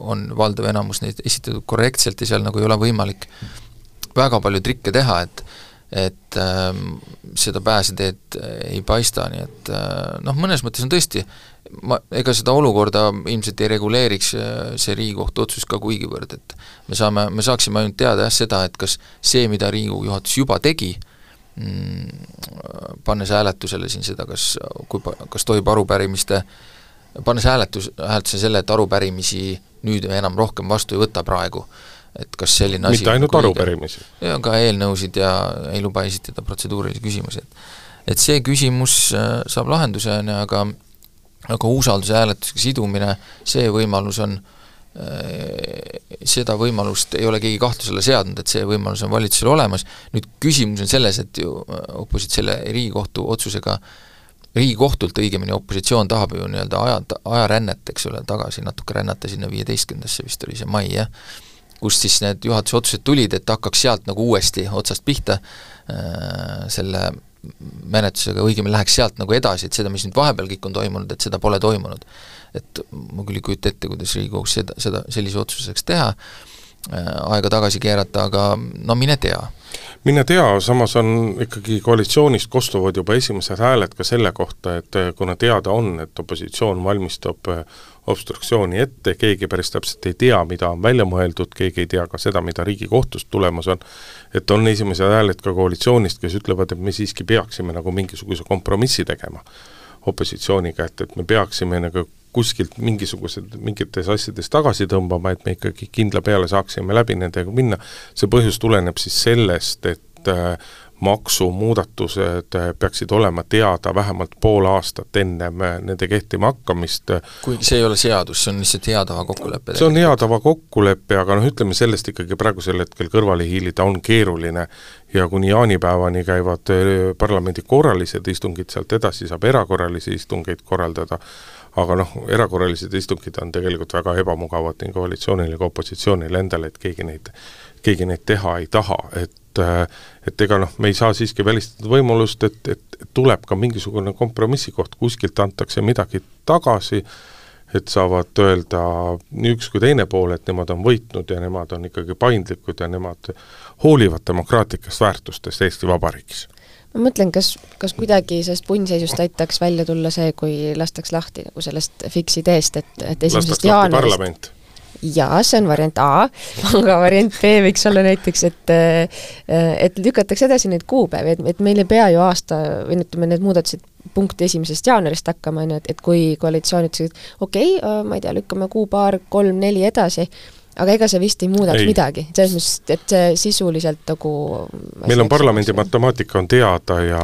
on valdav enamus neid esitatud korrektselt ja seal nagu ei ole võimalik väga palju trikke teha, et et ähm, seda pääseteed ei paista, nii et äh, noh, mõnes mõttes on tõesti, ma, ega seda olukorda ilmselt ei reguleeriks see Riigikohtu otsus ka kuigivõrd, et me saame, me saaksime ainult teada jah, seda, et kas see, mida Riigikogu juhatus juba tegi mm,, pannes hääletusele siin seda, kas, kui, kas tohib arupärimiste pannes hääletus, hääletusele selle, et arupärimisi nüüd enam rohkem vastu ei võta praegu, et kas selline asi mitte ainult arupärimisi? ja ka eelnõusid ja ei luba esitada protseduurilisi küsimusi, et et see küsimus saab lahenduse, on ju, aga aga usaldushääletusega sidumine, see võimalus on, seda võimalust ei ole keegi kahtluse alla seadnud, et see võimalus on valitsusel olemas, nüüd küsimus on selles, et ju oposit-, selle Riigikohtu otsusega Riigikohtult õigemini opositsioon tahab ju nii-öelda aja, ajarännet, eks ole, tagasi natuke rännata sinna viieteistkümnendasse, vist oli see mai, jah, kust siis need juhatuse otsused tulid, et hakkaks sealt nagu uuesti otsast pihta äh, selle menetlusega, õigemini läheks sealt nagu edasi, et seda, mis nüüd vahepeal kõik on toimunud, et seda pole toimunud. et ma küll ei kujuta ette, kuidas Riigikogus seda, seda, sellise otsuse saaks teha, aega tagasi keerata, aga no mine tea. Mine tea, samas on ikkagi koalitsioonist kostuvad juba esimesed hääled ka selle kohta, et kuna teada on, et opositsioon valmistab obstruktsiooni ette, keegi päris täpselt ei tea, mida on välja mõeldud, keegi ei tea ka seda, mida Riigikohtust tulemas on, et on esimesed hääled ka koalitsioonist, kes ütlevad, et me siiski peaksime nagu mingisuguse kompromissi tegema opositsiooniga, et, et me peaksime nagu kuskilt mingisugused, mingites asjades tagasi tõmbama, et me ikkagi kindla peale saaksime läbi nendega minna, see põhjus tuleneb siis sellest, et äh, maksumuudatused peaksid olema teada vähemalt pool aastat ennem nende kehtima hakkamist. kuigi see ei ole seadus, see on lihtsalt hea tava kokkulepe? see on hea tava kokkulepe, aga noh, ütleme sellest ikkagi praegusel hetkel kõrvale hiilida on keeruline ja kuni jaanipäevani käivad parlamendi korralised istungid, sealt edasi saab erakorralisi istungeid korraldada, aga noh, erakorralised istungid on tegelikult väga ebamugavad nii koalitsioonile kui opositsioonile endale, et keegi neid, keegi neid teha ei taha, et et ega noh, me ei saa siiski välistada võimalust, et, et tuleb ka mingisugune kompromissi koht, kuskilt antakse midagi tagasi, et saavad öelda nii üks kui teine pool, et nemad on võitnud ja nemad on ikkagi paindlikud ja nemad hoolivad demokraatlikest väärtustest Eesti Vabariigis ma mõtlen, kas, kas kuidagi sellest punnseisust aitaks välja tulla see, kui lastaks lahti nagu sellest fix ideest, et, et esimesest jaanuarist. jaa, see on variant A, aga variant B võiks olla näiteks, et et lükatakse edasi neid kuupäevi, et, et meil ei pea ju aasta või ütleme, need muudatused punkti esimesest jaanuarist hakkama, on ju, et, et kui koalitsioon ütles, et okei okay,, ma ei tea, lükkame kuu-paar, kolm-neli edasi, aga ega see vist ei muudaks ei. midagi, selles mõttes, et see sisuliselt nagu meil on parlamendi matemaatika on teada ja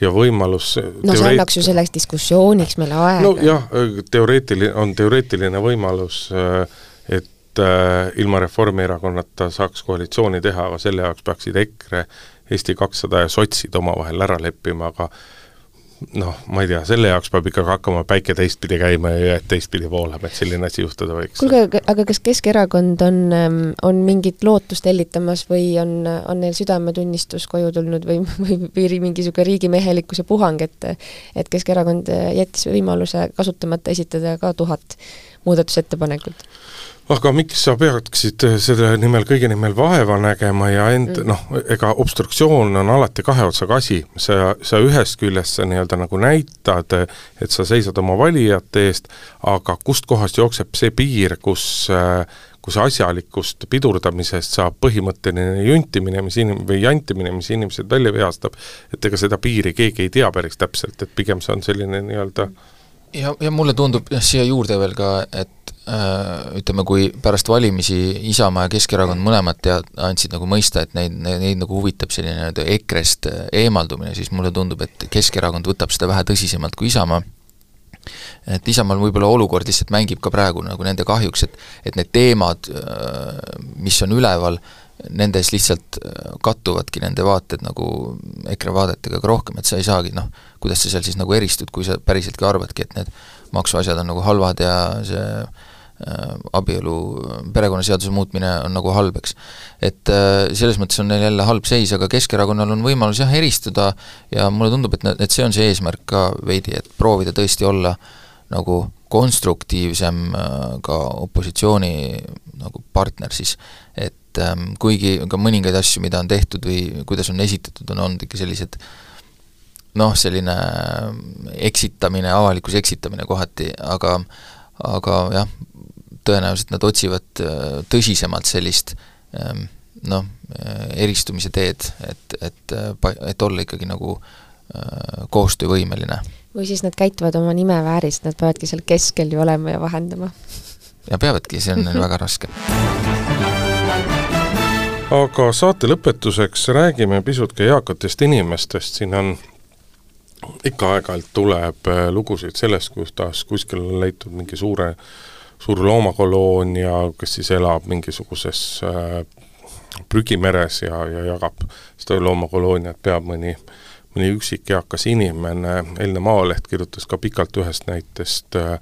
ja võimalus no see annaks ju selleks diskussiooniks meile aega. nojah, teoreetiline, on teoreetiline võimalus, et äh, ilma Reformierakonnata saaks koalitsiooni teha, aga selle jaoks peaksid EKRE, Eesti kakssada ja sotsid omavahel ära leppima, aga noh, ma ei tea, selle jaoks peab ikkagi hakkama päike teistpidi käima ja jääd teistpidi voolama, et selline asi juhtuda võiks. kuulge, aga kas Keskerakond on, ähm, on mingit lootust hellitamas või on, on neil südametunnistus koju tulnud või, või, või mingi niisugune riigimehelikkuse puhang, et et Keskerakond jättis võimaluse kasutamata esitada ka tuhat muudatusettepanekut? Aga miks sa peaksid selle nimel, kõige nimel vaeva nägema ja end mm. noh, ega obstruktsioon on alati kahe otsaga asi, sa, sa ühest küljest sa nii-öelda nagu näitad, et sa seisad oma valijate eest, aga kustkohast jookseb see piir, kus kus asjalikust pidurdamisest saab põhimõtteline juntimine, mis inim-, või jantimine, mis inimesed välja vihastab, et ega seda piiri keegi ei tea päris täpselt, et pigem see on selline nii-öelda ja, ja mulle tundub jah, siia juurde veel ka, et Äh, ütleme, kui pärast valimisi Isamaa ja Keskerakond mõlemad tea-, andsid nagu mõista, et neid, neid, neid nagu huvitab selline nii-öelda EKRE-st äh, eemaldumine, siis mulle tundub, et Keskerakond võtab seda vähe tõsisemalt kui Isamaa, et Isamaal võib-olla olukord lihtsalt mängib ka praegu nagu nende kahjuks, et et need teemad, äh, mis on üleval, nendes lihtsalt kattuvadki nende vaated nagu EKRE vaadetega ka rohkem, et sa ei saagi noh, kuidas sa seal siis nagu eristud, kui sa päriseltki arvadki, et need maksuasjad on nagu halvad ja see Äh, abielu, perekonnaseaduse muutmine on nagu halb, eks. et äh, selles mõttes on neil jälle halb seis, aga Keskerakonnal on võimalus jah, eristuda ja mulle tundub, et, et see on see eesmärk ka veidi, et proovida tõesti olla nagu konstruktiivsem äh, ka opositsiooni nagu partner siis, et ähm, kuigi ka mõningaid asju, mida on tehtud või kuidas on esitatud, on olnud ikka sellised noh, selline eksitamine, avalikkuse eksitamine kohati, aga aga jah, tõenäoliselt nad otsivad äh, tõsisemalt sellist ähm, noh, äh, eristumise teed, et, et, äh, et olla ikkagi nagu koostöövõimeline. või siis nad käituvad oma nime väärist, nad peavadki seal keskel ju olema ja vahendama. ja peavadki, see on neil väga raske. aga saate lõpetuseks räägime pisut ka eakatest inimestest, siin on ikka aeg-ajalt tuleb lugusid sellest, kuidas kuskil on leitud mingi suure äh, suur loomakoloonia, kes siis elab mingisuguses äh, prügimeres ja, ja jagab seda loomakolooniat, peab mõni, mõni üksik eakas inimene, eilne Maaleht kirjutas ka pikalt ühest näitest äh,,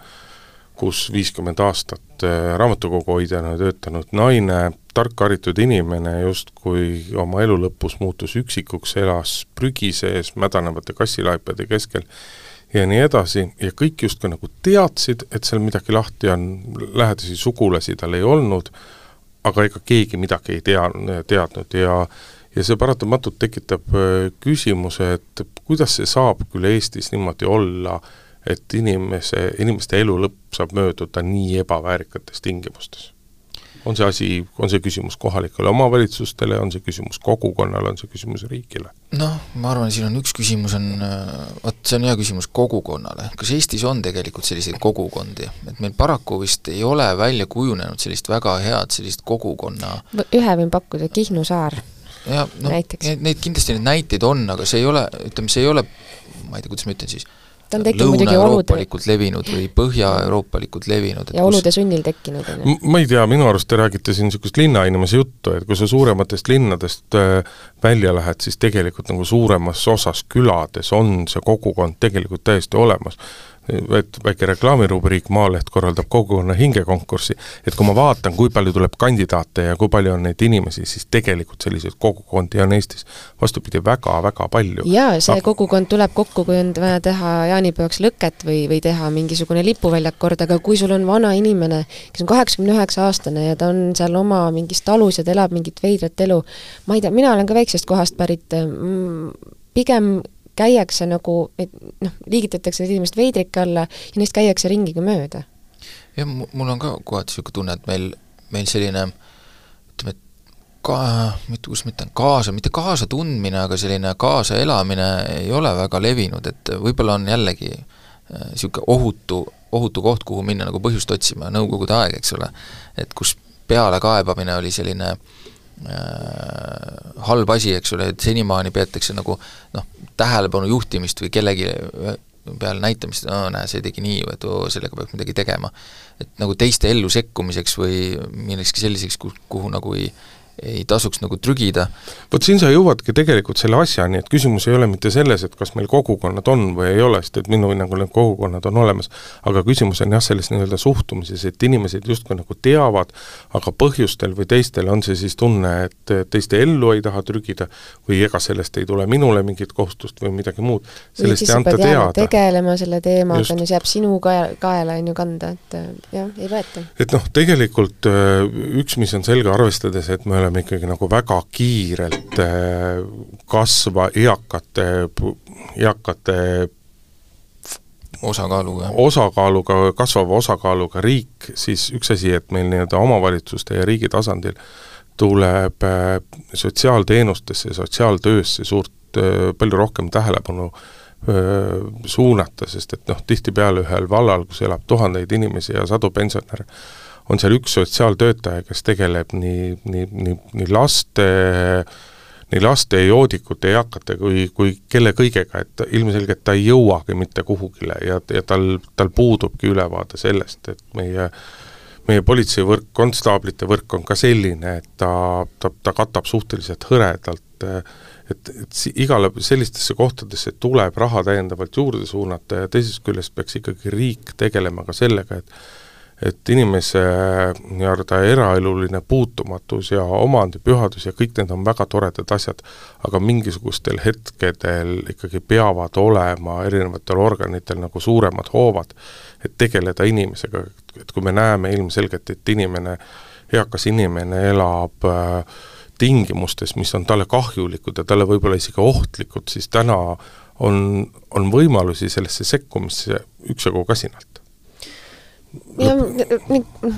kus viiskümmend aastat äh, raamatukogu hoidjana töötanud naine, tark haritud inimene justkui oma elu lõpus muutus üksikuks, elas prügi sees mädanevate kassilaipade keskel ja nii edasi, ja kõik justkui nagu teadsid, et seal midagi lahti on, lähedasi sugulasi tal ei olnud, aga ega keegi midagi ei tea, teadnud. Ja ja see paratamatult tekitab äh, küsimuse, et kuidas see saab küll Eestis niimoodi olla, et inimese, inimeste elu lõpp saab mööduda nii ebaväärikates tingimustes. on see asi, on see küsimus kohalikele omavalitsustele, on see küsimus kogukonnale, on see küsimus riigile? noh, ma arvan, siin on üks küsimus on, vot see on hea küsimus kogukonnale, kas Eestis on tegelikult selliseid kogukondi, et meil paraku vist ei ole välja kujunenud sellist väga head sellist kogukonna ühe võin pakkuda, Kihnu saar ja noh, neid kindlasti neid näiteid on, aga see ei ole, ütleme, see ei ole ma ei tea, kuidas ma ütlen siis, ta on tekkinud muidugi olude levinud või põhja-euroopalikult levinud. ja olude sunnil tekkinud, on ju? ma ei tea, minu arust te räägite siin niisugust linnainimese juttu, et kui sa suurematest linnadest äh, välja lähed, siis tegelikult nagu suuremas osas külades on see kogukond tegelikult täiesti olemas. Et väike reklaamirubriik, Maaleht korraldab kogukonna hingekonkurssi, et kui ma vaatan, kui palju tuleb kandidaate ja kui palju on neid inimesi, siis tegelikult selliseid kogukondi on Eestis vastupidi väga-väga palju. jaa, see kogukond tuleb kokku, kui on vaja teha jaanipäevaks lõket või, või teha mingisugune lipuväljak kord, aga kui sul on vana inimene, kes on kaheksakümne üheksa aastane ja ta on seal oma mingis talus ja ta elab mingit veidrat elu, ma ei tea, mina olen ka väiksest kohast pärit, mm, pigem käiakse nagu, et noh, liigitatakse need inimesed veidrike alla ja neist käiakse ringiga mööda. jah, mul on ka kohati niisugune tunne, et meil, meil selline ütleme, et ka, mitte, kuidas ma ütlen, kaasa, mitte kaasatundmine, aga selline kaasaelamine ei ole väga levinud, et võib-olla on jällegi niisugune äh, ohutu, ohutu koht, kuhu minna nagu põhjust otsima, Nõukogude aeg, eks ole, et kus pealekaebamine oli selline äh, halb asi, eks ole, et senimaani peetakse nagu noh, tähelepanu juhtimist või kellegi peale näitamist, no näe, see tegi nii, et oo, sellega peab midagi tegema. et nagu teiste ellu sekkumiseks või millekski selliseks, kuhu nagu ei ei tasuks nagu trügida. vot siin sa jõuadki tegelikult selle asjani, et küsimus ei ole mitte selles, et kas meil kogukonnad on või ei ole, sest et minu hinnangul need kogukonnad on olemas, aga küsimus on jah, selles nii-öelda suhtumises, et inimesed justkui nagu teavad, aga põhjustel või teistel on see siis tunne, et teiste ellu ei taha trügida või ega sellest ei tule minule mingit kohustust või midagi muud, sellest ei anta teada. tegelema selle teemaga, on ju, see jääb sinu kaela, kaela on ju kanda, et jah, ei võeta. et noh, tegelikult üks, mis on selge, arvestades, et me oleme oleme ikkagi nagu väga kiirelt äh, kasva eakate, eakate osakaaluga. osakaaluga, kasvava osakaaluga riik, siis üks asi, et meil nii-öelda omavalitsuste ja riigi tasandil tuleb äh, sotsiaalteenustesse, sotsiaaltöösse suurt, äh, palju rohkem tähelepanu suunata, sest et noh, tihtipeale ühel vallal, kus elab tuhandeid inimesi ja sadu pensionäre, on seal üks sotsiaaltöötaja, kes tegeleb nii, nii, nii, nii laste, nii laste, joodikute, eakate kui, kui kelle kõigega, et ilmselgelt ta ei jõuagi mitte kuhugile ja, ja tal, tal puudubki ülevaade sellest, et meie meie politseivõrk, konstaablite võrk on ka selline, et ta, ta, ta katab suhteliselt hõredalt et, et igale sellistesse kohtadesse tuleb raha täiendavalt juurde suunata ja teisest küljest peaks ikkagi riik tegelema ka sellega, et et inimese nii-öelda eraeluline puutumatus ja omandipühadus ja kõik need on väga toredad asjad, aga mingisugustel hetkedel ikkagi peavad olema erinevatel organitel nagu suuremad hoovad, et tegeleda inimesega, et kui me näeme ilmselgelt, et inimene, eakas inimene elab äh, tingimustes, mis on talle kahjulikud ja talle võib-olla isegi ohtlikud, siis täna on, on võimalusi sellesse sekkumisse üksjagu kasinalt ja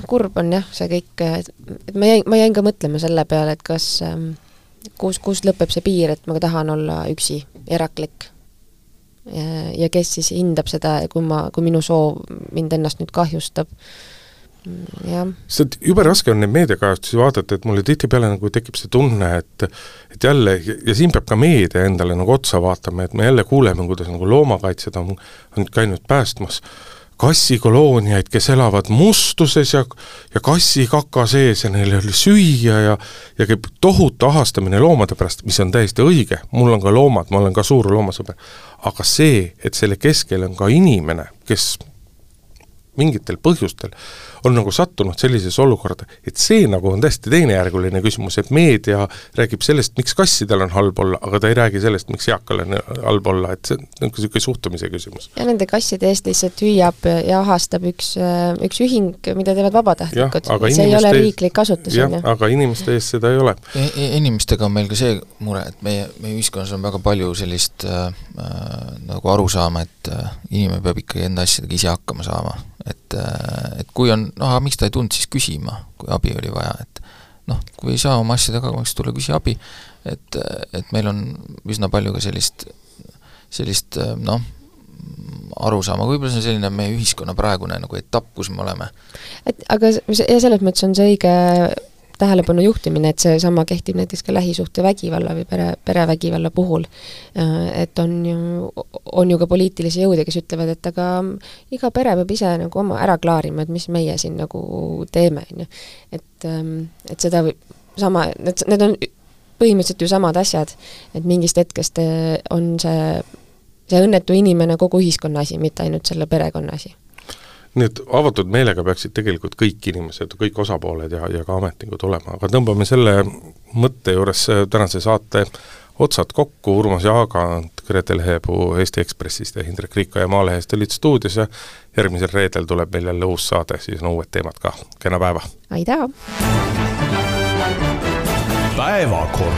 kurb on jah, see kõik, et ma jäin, ma jäin ka mõtlema selle peale, et kas, ähm, kus, kus lõpeb see piir, et ma tahan olla üksi, eraklik. ja kes siis hindab seda, kui ma, kui minu soov mind ennast nüüd kahjustab, jah. sest jube raske on neid meediakajastusi vaadata, et mulle tihtipeale nagu tekib see tunne, et et jälle, ja siin peab ka meedia endale nagu otsa vaatama, et me jälle kuuleme, kuidas nagu loomakaitsjad on, on käinud päästmas äh, kassikolooniaid, kes elavad mustuses ja, ja kassikaka sees ja neil ei ole süüa ja ja käib tohutu ahastamine loomade pärast, mis on täiesti õige, mul on ka loomad, ma olen ka suur loomasõber, aga see, et selle keskel on ka inimene, kes mingitel põhjustel on nagu sattunud sellisesse olukorda, et see nagu on täiesti teisejärguline küsimus, et meedia räägib sellest, miks kassidel on halb olla, aga ta ei räägi sellest, miks eakal on halb olla, et see on niisugune suhtumise küsimus. ja nende kasside eest lihtsalt hüüab ja ahastab üks, üks ühing, mida teevad vabatahtlikud, see ei ole riiklik kasutus, on ju. aga inimeste eest seda ei ole e. e inimestega on meil ka see mure, et meie, meie ühiskonnas on väga palju sellist äh, äh, nagu arusaama, et äh, inimene peab ikkagi enda asjadega ise hakkama saama et, et kui on, noh aga miks ta ei tulnud siis küsima, kui abi oli vaja, et noh, kui ei saa oma asjadega hakkama, siis tule küsi abi, et, et meil on üsna palju ka sellist, sellist noh, arusaama, võib-olla see on selline meie ühiskonna praegune nagu etapp, kus me oleme. et aga ja selles mõttes on see õige tähelepanu juhtimine, et seesama kehtib näiteks ka lähisuhtevägivalla või pere, perevägivalla puhul. Äh, et on ju, on ju ka poliitilisi jõude, kes ütlevad, et aga iga pere peab ise nagu oma ära klaarima, et mis meie siin nagu teeme, on ju. et, ähm, et seda võib, sama, need, need on põhimõtteliselt ju samad asjad, et mingist hetkest äh, on see see õnnetu inimene kogu ühiskonna asi, mitte ainult selle perekonna asi nii et avatud meelega peaksid tegelikult kõik inimesed, kõik osapooled ja, ja ka ametnikud olema, aga tõmbame selle mõtte juures tänase saate otsad kokku, Urmas Jaagant, Grete Lehepuu Eesti Ekspressist ja Hindrek Riikoja Maalehest olid stuudios ja järgmisel reedel tuleb meil jälle uus saade, siis on uued teemad ka, kena päeva! aitäh! päevakord